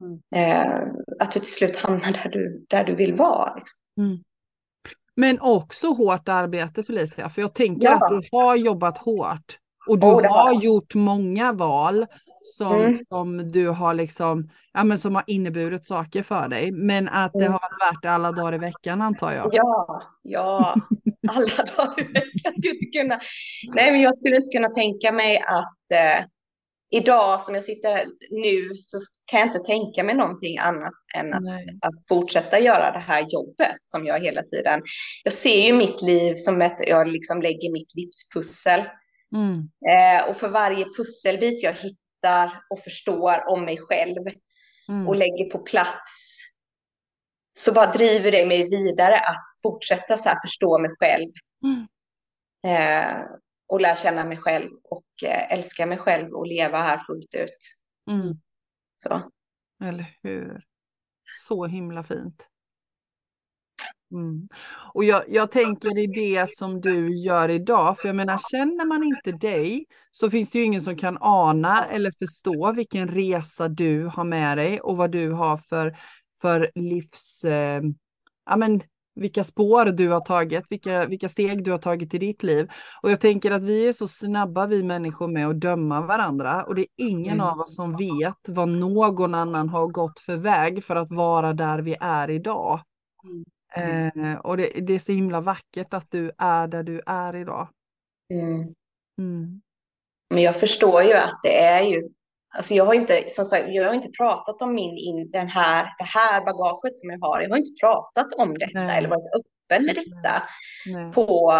mm. eh, att du till slut hamnar där du, där du vill vara. Liksom. Mm. Men också hårt arbete Felicia, för jag tänker ja. att du har jobbat hårt och du oh, har gjort många val som, mm. som du har liksom, ja men som har inneburit saker för dig. Men att det mm. har varit värt det alla dagar i veckan antar jag. Ja, ja, alla *laughs* dagar i veckan. Jag skulle inte kunna, nej men jag skulle inte kunna tänka mig att eh, idag som jag sitter nu så kan jag inte tänka mig någonting annat än att, att fortsätta göra det här jobbet som jag hela tiden, jag ser ju mitt liv som att jag liksom lägger mitt livspussel Mm. Eh, och för varje pusselbit jag hittar och förstår om mig själv Mm. och lägger på plats så bara driver det mig vidare att fortsätta så här förstå mig själv Mm. eh, och lära känna mig själv och eh, älska mig själv och leva här fullt ut. Mm. Så. Eller hur? Så himla fint. Mm. Och jag, jag tänker i det som du gör idag, för jag menar känner man inte dig så finns det ju ingen som kan ana eller förstå vilken resa du har med dig och vad du har för, för livs, eh, ja men vilka spår du har tagit, vilka, vilka steg du har tagit i ditt liv. Och jag tänker att vi är så snabba vi människor med att döma varandra och det är ingen Mm. av oss som vet vad någon annan har gått för väg för att vara där vi är idag. Mm. Eh, och det, det är så himla vackert att du är där du är idag. Mm. Mm. Men jag förstår ju att det är ju, alltså jag har inte, som sagt, jag har inte pratat om min, in, den här, det här bagaget som jag har. Jag har inte pratat om detta Nej. eller varit öppen med detta Nej. på,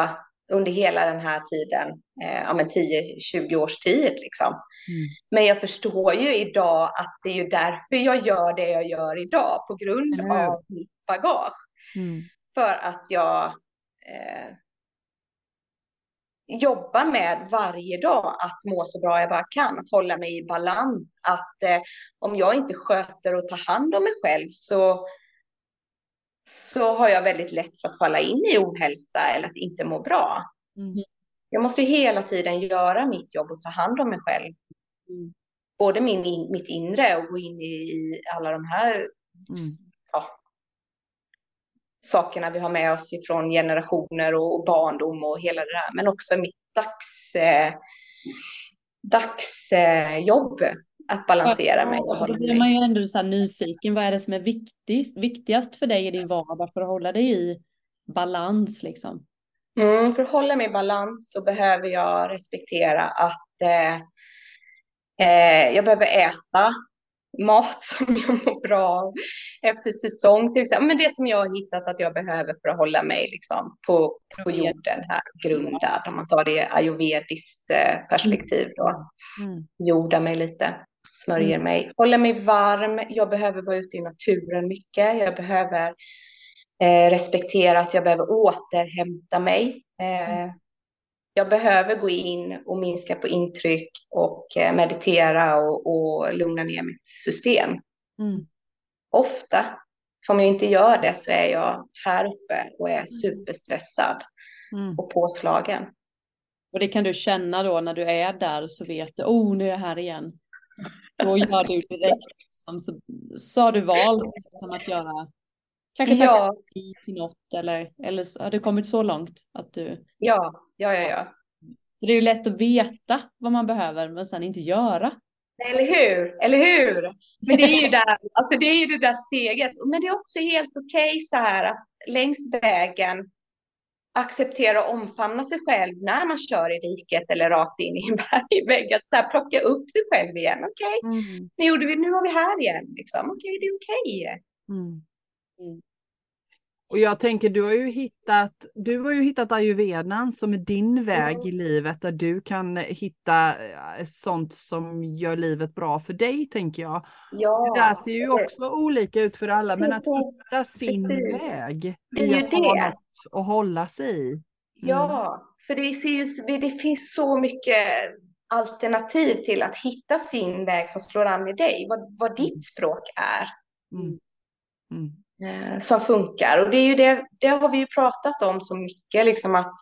under hela den här tiden, eh, ja men 10-20 års tid liksom. Mm. Men jag förstår ju idag att det är ju därför jag gör det jag gör idag, på grund av mitt bagage. Mm. För att jag eh, jobbar med varje dag att må så bra jag bara kan, att hålla mig i balans. Att eh, om jag inte sköter och tar hand om mig själv så, så har jag väldigt lätt för att falla in i ohälsa eller att inte må bra. Mm. Jag måste ju hela tiden göra mitt jobb och ta hand om mig själv. Mm. Både min, in, mitt inre och gå in i, i alla de här Mm. Ja, sakerna vi har med oss ifrån generationer och, barndom och hela det där. Men också mitt dags, eh, dagsjobb att balansera mig och Ja, Då blir man ju ändå så nyfiken. Vad är det som är viktigast, viktigast för dig i din vardag för att hålla dig i balans liksom? Mm, för att hålla mig i balans så behöver jag respektera att eh, eh, jag behöver äta mat *laughs* som jag mår bra av efter säsong till exempel. Men det som jag har hittat att jag behöver för att hålla mig liksom på, på jorden här grundad. Om man tar det ayurvediskt eh, perspektiv då. Mm. Jordar mig lite, smörjer mig, håller mig varm. Jag behöver vara ute i naturen mycket. Jag behöver eh, respektera att jag behöver återhämta mig. Eh, jag behöver gå in och minska på intryck och eh, meditera och, och lugna ner mitt system. Mm. Ofta, för om jag inte gör det så är jag här uppe och är superstressad Mm. och påslagen. Och det kan du känna då när du är där så vet du, oh nu är jag här igen. Då gör du direkt liksom, så, så har du valt liksom, att göra, kanske tacka Ja, nej till något eller, eller har du kommit så långt att du, ja, ja, ja, ja. det är ju lätt att veta vad man behöver men sen inte göra. Eller hur? Eller hur? Men det är ju *laughs* där, alltså det är ju det där steget. Men det är också helt okej så här att längs vägen acceptera och omfamna sig själv när man kör i diket eller rakt in i en *laughs* bergvägg. Att så här plocka upp sig själv igen. Okej, Mm. nu gjorde vi, nu var vi här igen. Liksom. Okej, det är okej. Mm. Mm. Och jag tänker, du har ju hittat, du har ju hittat ayurvedan som är din väg i livet där du kan hitta eh, sånt som gör livet bra för dig, tänker jag. Ja, Det där ser ju också olika ut för alla, men att hitta sin Precis. väg Det är i ju att ha det. något att hålla sig i. Ja, för det, ser ju, det finns så mycket alternativ till att hitta sin väg som slår an i dig. Vad, vad ditt språk är. Mm. Mm. eh, som funkar. Och det är ju det, det har vi ju pratat om så mycket, liksom att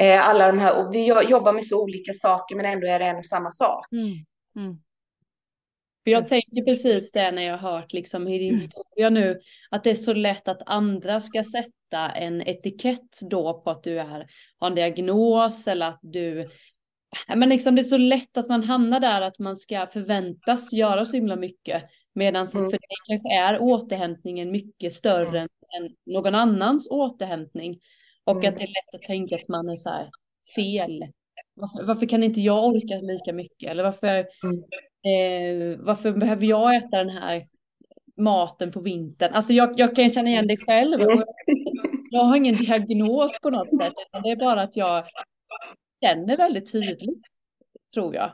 eh, alla de här, och vi jo- jobbar med så olika saker men ändå är det en och samma sak. Mm. Mm. För jag tänker precis det när jag har hört liksom i din historia nu, att det är så lätt att andra ska sätta en etikett då på att du är, har en diagnos eller att du, men liksom det är så lätt att man hamnar där att man ska förväntas göra så himla mycket. Medan Mm. för det kanske är återhämtningen mycket större än, än någon annans återhämtning. Och Mm. att det är lätt att tänka att man är så här fel. Varför, varför kan inte jag orka lika mycket? Eller varför, Mm. eh, varför behöver jag äta den här maten på vintern? Alltså jag, jag kan känna igen det själv. Och jag har ingen diagnos på något sätt. Det är bara att jag känner väldigt tydligt, tror jag.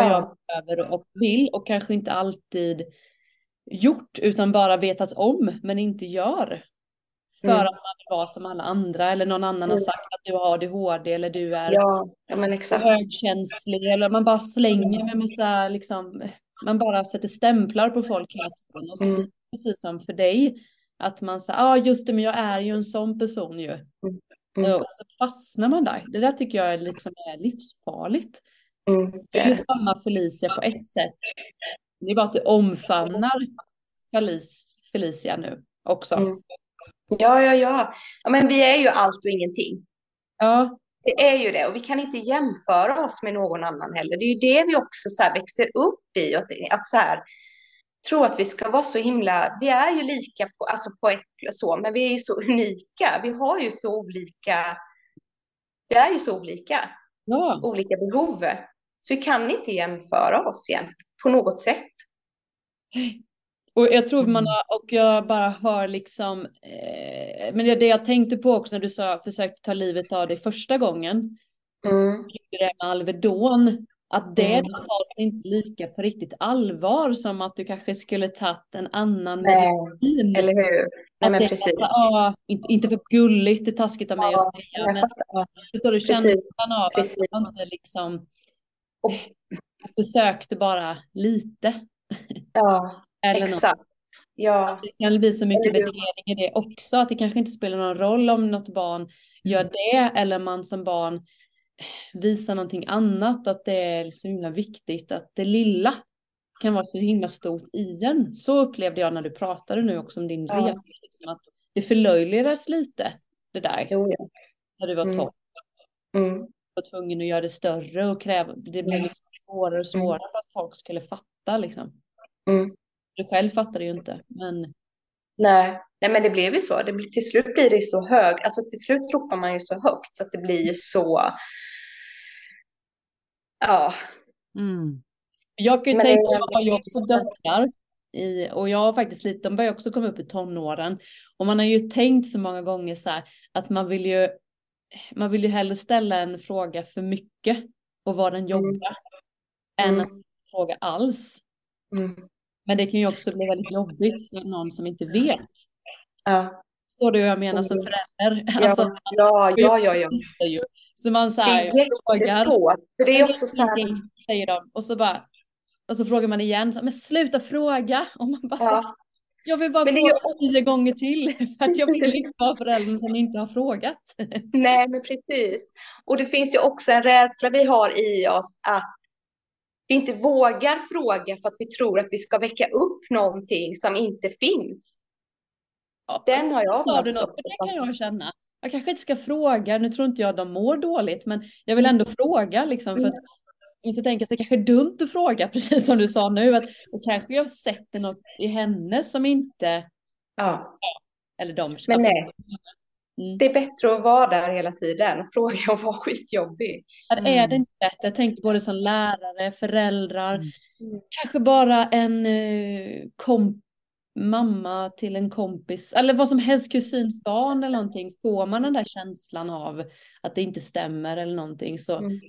Mm. Vad Ja. jag behöver och vill och kanske inte alltid gjort utan bara vetat om men inte gör. För Mm. att man vill vara som alla andra eller någon annan har Mm. sagt att du har ADHD eller du är Ja, ja högkänslig eller man bara slänger med massa liksom, man bara sätter stämplar på folk hela tiden och så Mm. precis som för dig att man säger, ja ah, just det men jag är ju en sån person ju. Mm. Och så fastnar man där. Det där tycker jag är liksom är livsfarligt. Mm. Det är samma Felicia på ett sätt. Det är bara att du omfamnar Felic- Felicia nu också. Mm. Ja, ja, ja. Ja, men vi är ju allt och ingenting. Ja, Det är ju det och vi kan inte jämföra oss med någon annan heller. Det är ju det vi också så växer upp i. Att, att så här, tro att vi ska vara så himla, vi är ju lika på, alltså på ett så, men vi är ju så unika. Vi har ju så olika, vi är ju så olika, ja. olika behov. Så vi kan inte jämföra oss igen på något sätt. Och jag tror Mm. man har, och jag bara hör liksom, eh, men det, det jag tänkte på också när du sa försökte ta livet av dig första gången, Mm. gjorde det med Alvedon, att det Mm. tas inte lika på riktigt allvar som att du kanske skulle tagit en annan Nej, medicin. eller hur? Nej, men är precis. så, ah, inte, inte för gulligt, det är taskigt av mig Ja, att säga, men fattar. förstår du känslan av att man inte liksom Och- försökte bara lite. Ja, *laughs* Eller något. exakt. Ja, Det kan bli så mycket värdering i det också, att det kanske inte spelar någon roll om något barn gör Mm. det eller man som barn visar någonting annat, att det är så himla viktigt att det lilla kan vara så himla stort i en. Så upplevde jag när du pratade nu också om din Ja. resa, liksom att det förlöjligades lite, det där, jo, ja. när du var Mm. topp. Mm. Var tvungen att göra det större och kräva, det blev liksom svårare och svårare för att folk skulle fatta liksom. Mm. Du själv fattade ju inte, men Nej. Nej, men det blev ju så. Det blir, till slut blir det ju så hög, alltså till slut ropar man ju så högt så att det blir ju så, ja, Mm. Jag kan ju Men tänka, det jag har ju väldigt också döttrar i, och jag har faktiskt lite, de börjar också komma upp i tonåren. Och man har ju tänkt så många gånger så här att man vill ju, man vill ju hellre ställa en fråga för mycket och vad den jobbar än att Mm. fråga alls. Mm. Men det kan ju också bli väldigt jobbigt för någon som inte vet. Ja. Står det vad jag menar som Mm. förälder? *laughs* Ja, Alltså, ja, ja, ja, ja. det. Så man så Det här, är frågar. För det är också så här, säger de. Och så bara, och så frågar man igen, så, men sluta fråga. Och man bara, ja, jag vill bara Men det är fråga ju tio gånger till. För att jag vill *laughs* inte vara föräldern som inte har frågat. nej men precis. Och det finns ju också en rädsla vi har i oss att vi inte vågar fråga för att vi tror att vi ska väcka upp någonting som inte finns. Ja, Den har jag Sa du något? också. Det kan jag känna. Jag kanske inte ska fråga, nu tror inte jag de mår dåligt, men jag vill ändå fråga liksom för att måste tänka sig kanske dumt att fråga, *laughs* precis som du sa nu, att och kanske jag sätter något i henne som inte, Ja, eller de. men nej. Mm. Det är bättre att vara där hela tiden och fråga och *laughs* vara skitjobbig. Är det Mm. inte bättre? Jag tänker både som lärare, föräldrar, Mm. Mm. kanske bara en eh, kom mamma till en kompis, eller vad som helst, kusins barn eller någonting. Får man den där känslan av att det inte stämmer eller någonting så Mm.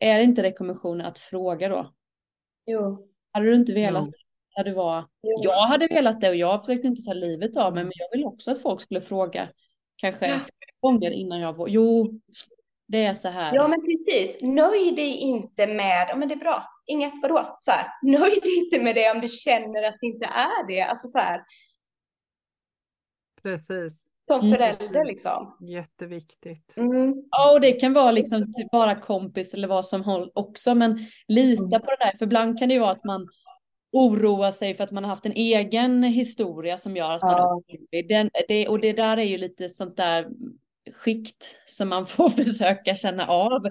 Är det inte rekommendationen att fråga då? Jo. Hade du inte velat Jo. det när du var... jo. Jag hade velat det och jag försökte inte ta livet av mig, men jag vill också att folk skulle fråga kanske Ja. gånger innan jag var... Jo, det är så här. Ja, men precis. Nöj dig inte med, ja men det är bra, inget vadå? Så här, nöj dig inte med det om du känner att det inte är det. Alltså så här, Precis. Som Mm. förälder liksom. Jätteviktigt. Mm. Ja, och det kan vara liksom typ bara kompis eller vad som håll också, men lita Mm. på det där, för ibland kan det ju vara att man oroar sig för att man har haft en egen historia som gör att man är Ja. orolig. Den, det, och det där är ju lite sånt där skikt som man *laughs* får försöka känna av.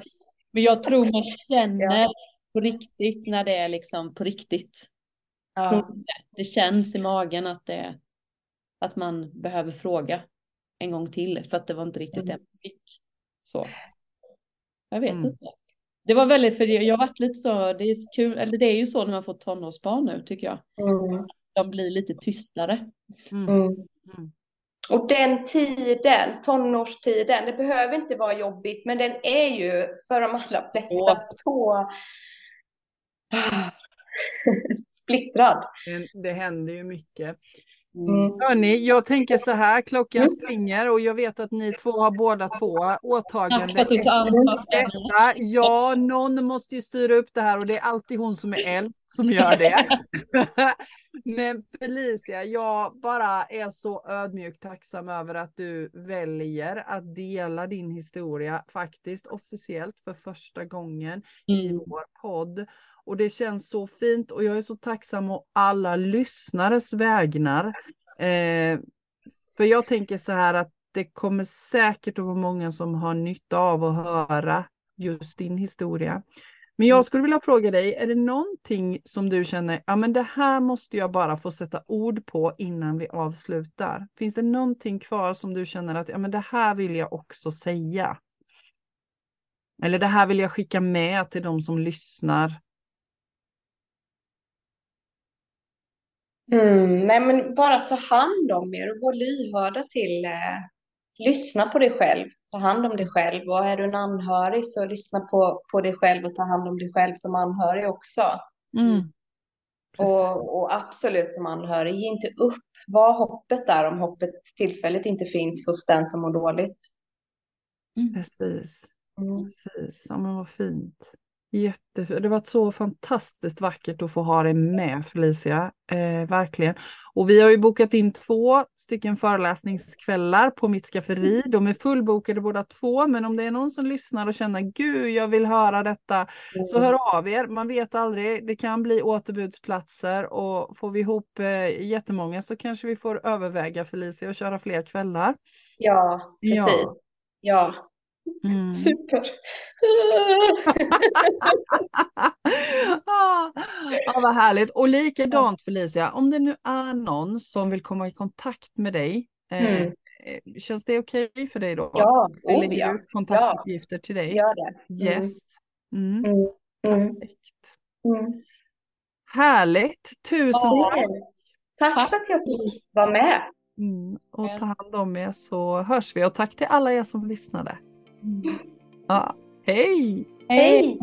Men jag tror man *laughs* känner på riktigt när det är liksom på riktigt. Ja. det känns i magen att det att man behöver fråga en gång till för att det var inte riktigt det Mm. man fick. Så. Jag vet Mm. inte. Det var väldigt, för jag har varit lite så, det är så kul, eller det är ju så när man får tonårsbarn nu tycker jag. Mm. De blir lite tystare. Mm. Mm. Mm. Och den tiden, tonårstiden, det behöver inte vara jobbigt, men den är ju för de allra flesta Åh. så *sighs* splittrad. Det, det händer ju mycket. Mm. Hörni, jag tänker så här, klockan Mm. springer och jag vet att ni två har båda två åtagande. Tack för att du tar ansvar för det. Detta, ja, någon måste ju styra upp det här och det är alltid hon som är äldst som gör det. *laughs* Men Felicia, jag bara är så ödmjukt tacksam över att du väljer att dela din historia faktiskt officiellt för första gången i Mm. vår podd. Och det känns så fint och jag är så tacksam å alla lyssnares vägnar. Eh, för jag tänker så här att det kommer säkert att vara många som har nytta av att höra just din historia. Men jag skulle vilja fråga dig, är det någonting som du känner, ja men det här måste jag bara få sätta ord på innan vi avslutar? Finns det någonting kvar som du känner att, ja men det här vill jag också säga? Eller det här vill jag skicka med till de som lyssnar? Mm, nej, men bara ta hand om er och var lyhörda till, eh, lyssna på dig själv, ta hand om dig själv och är du en anhörig så lyssna på, på dig själv och ta hand om dig själv som anhörig också. Mm. Och, och absolut som anhörig, ge inte upp, var hoppet där om hoppet tillfälligt inte finns hos den som mår dåligt. Precis. Mm. Precis, ja men vad fint. Jättefint. Det var så fantastiskt vackert att få ha dig med Felicia, eh, verkligen. Och vi har ju bokat in två stycken föreläsningskvällar på mitt skafferi. De är fullbokade båda två, men om det är någon som lyssnar och känner gud, jag vill höra detta, så hör av er. Man vet aldrig, det kan bli återbudsplatser och får vi ihop eh, jättemånga så kanske vi får överväga Felicia och köra fler kvällar. Ja, precis. Ja. Ja, Mm. super. *laughs* ah, ja, vad härligt. Och likadant Felicia, om det nu är någon som vill komma i kontakt med dig, eh, Mm. eh, känns det okej för dig då? Ja, Vi oh, lägger ja. ut kontaktuppgifter till dig. Gör det. Yes. Mm. Mm. Mm. Perfekt. Mm. Härligt. Tusen Ja. tack. Tack för att jag fick vara med. Mm. Och ta hand om er så hörs vi. Och tack till alla er som lyssnade. Ja. Hej! Hej!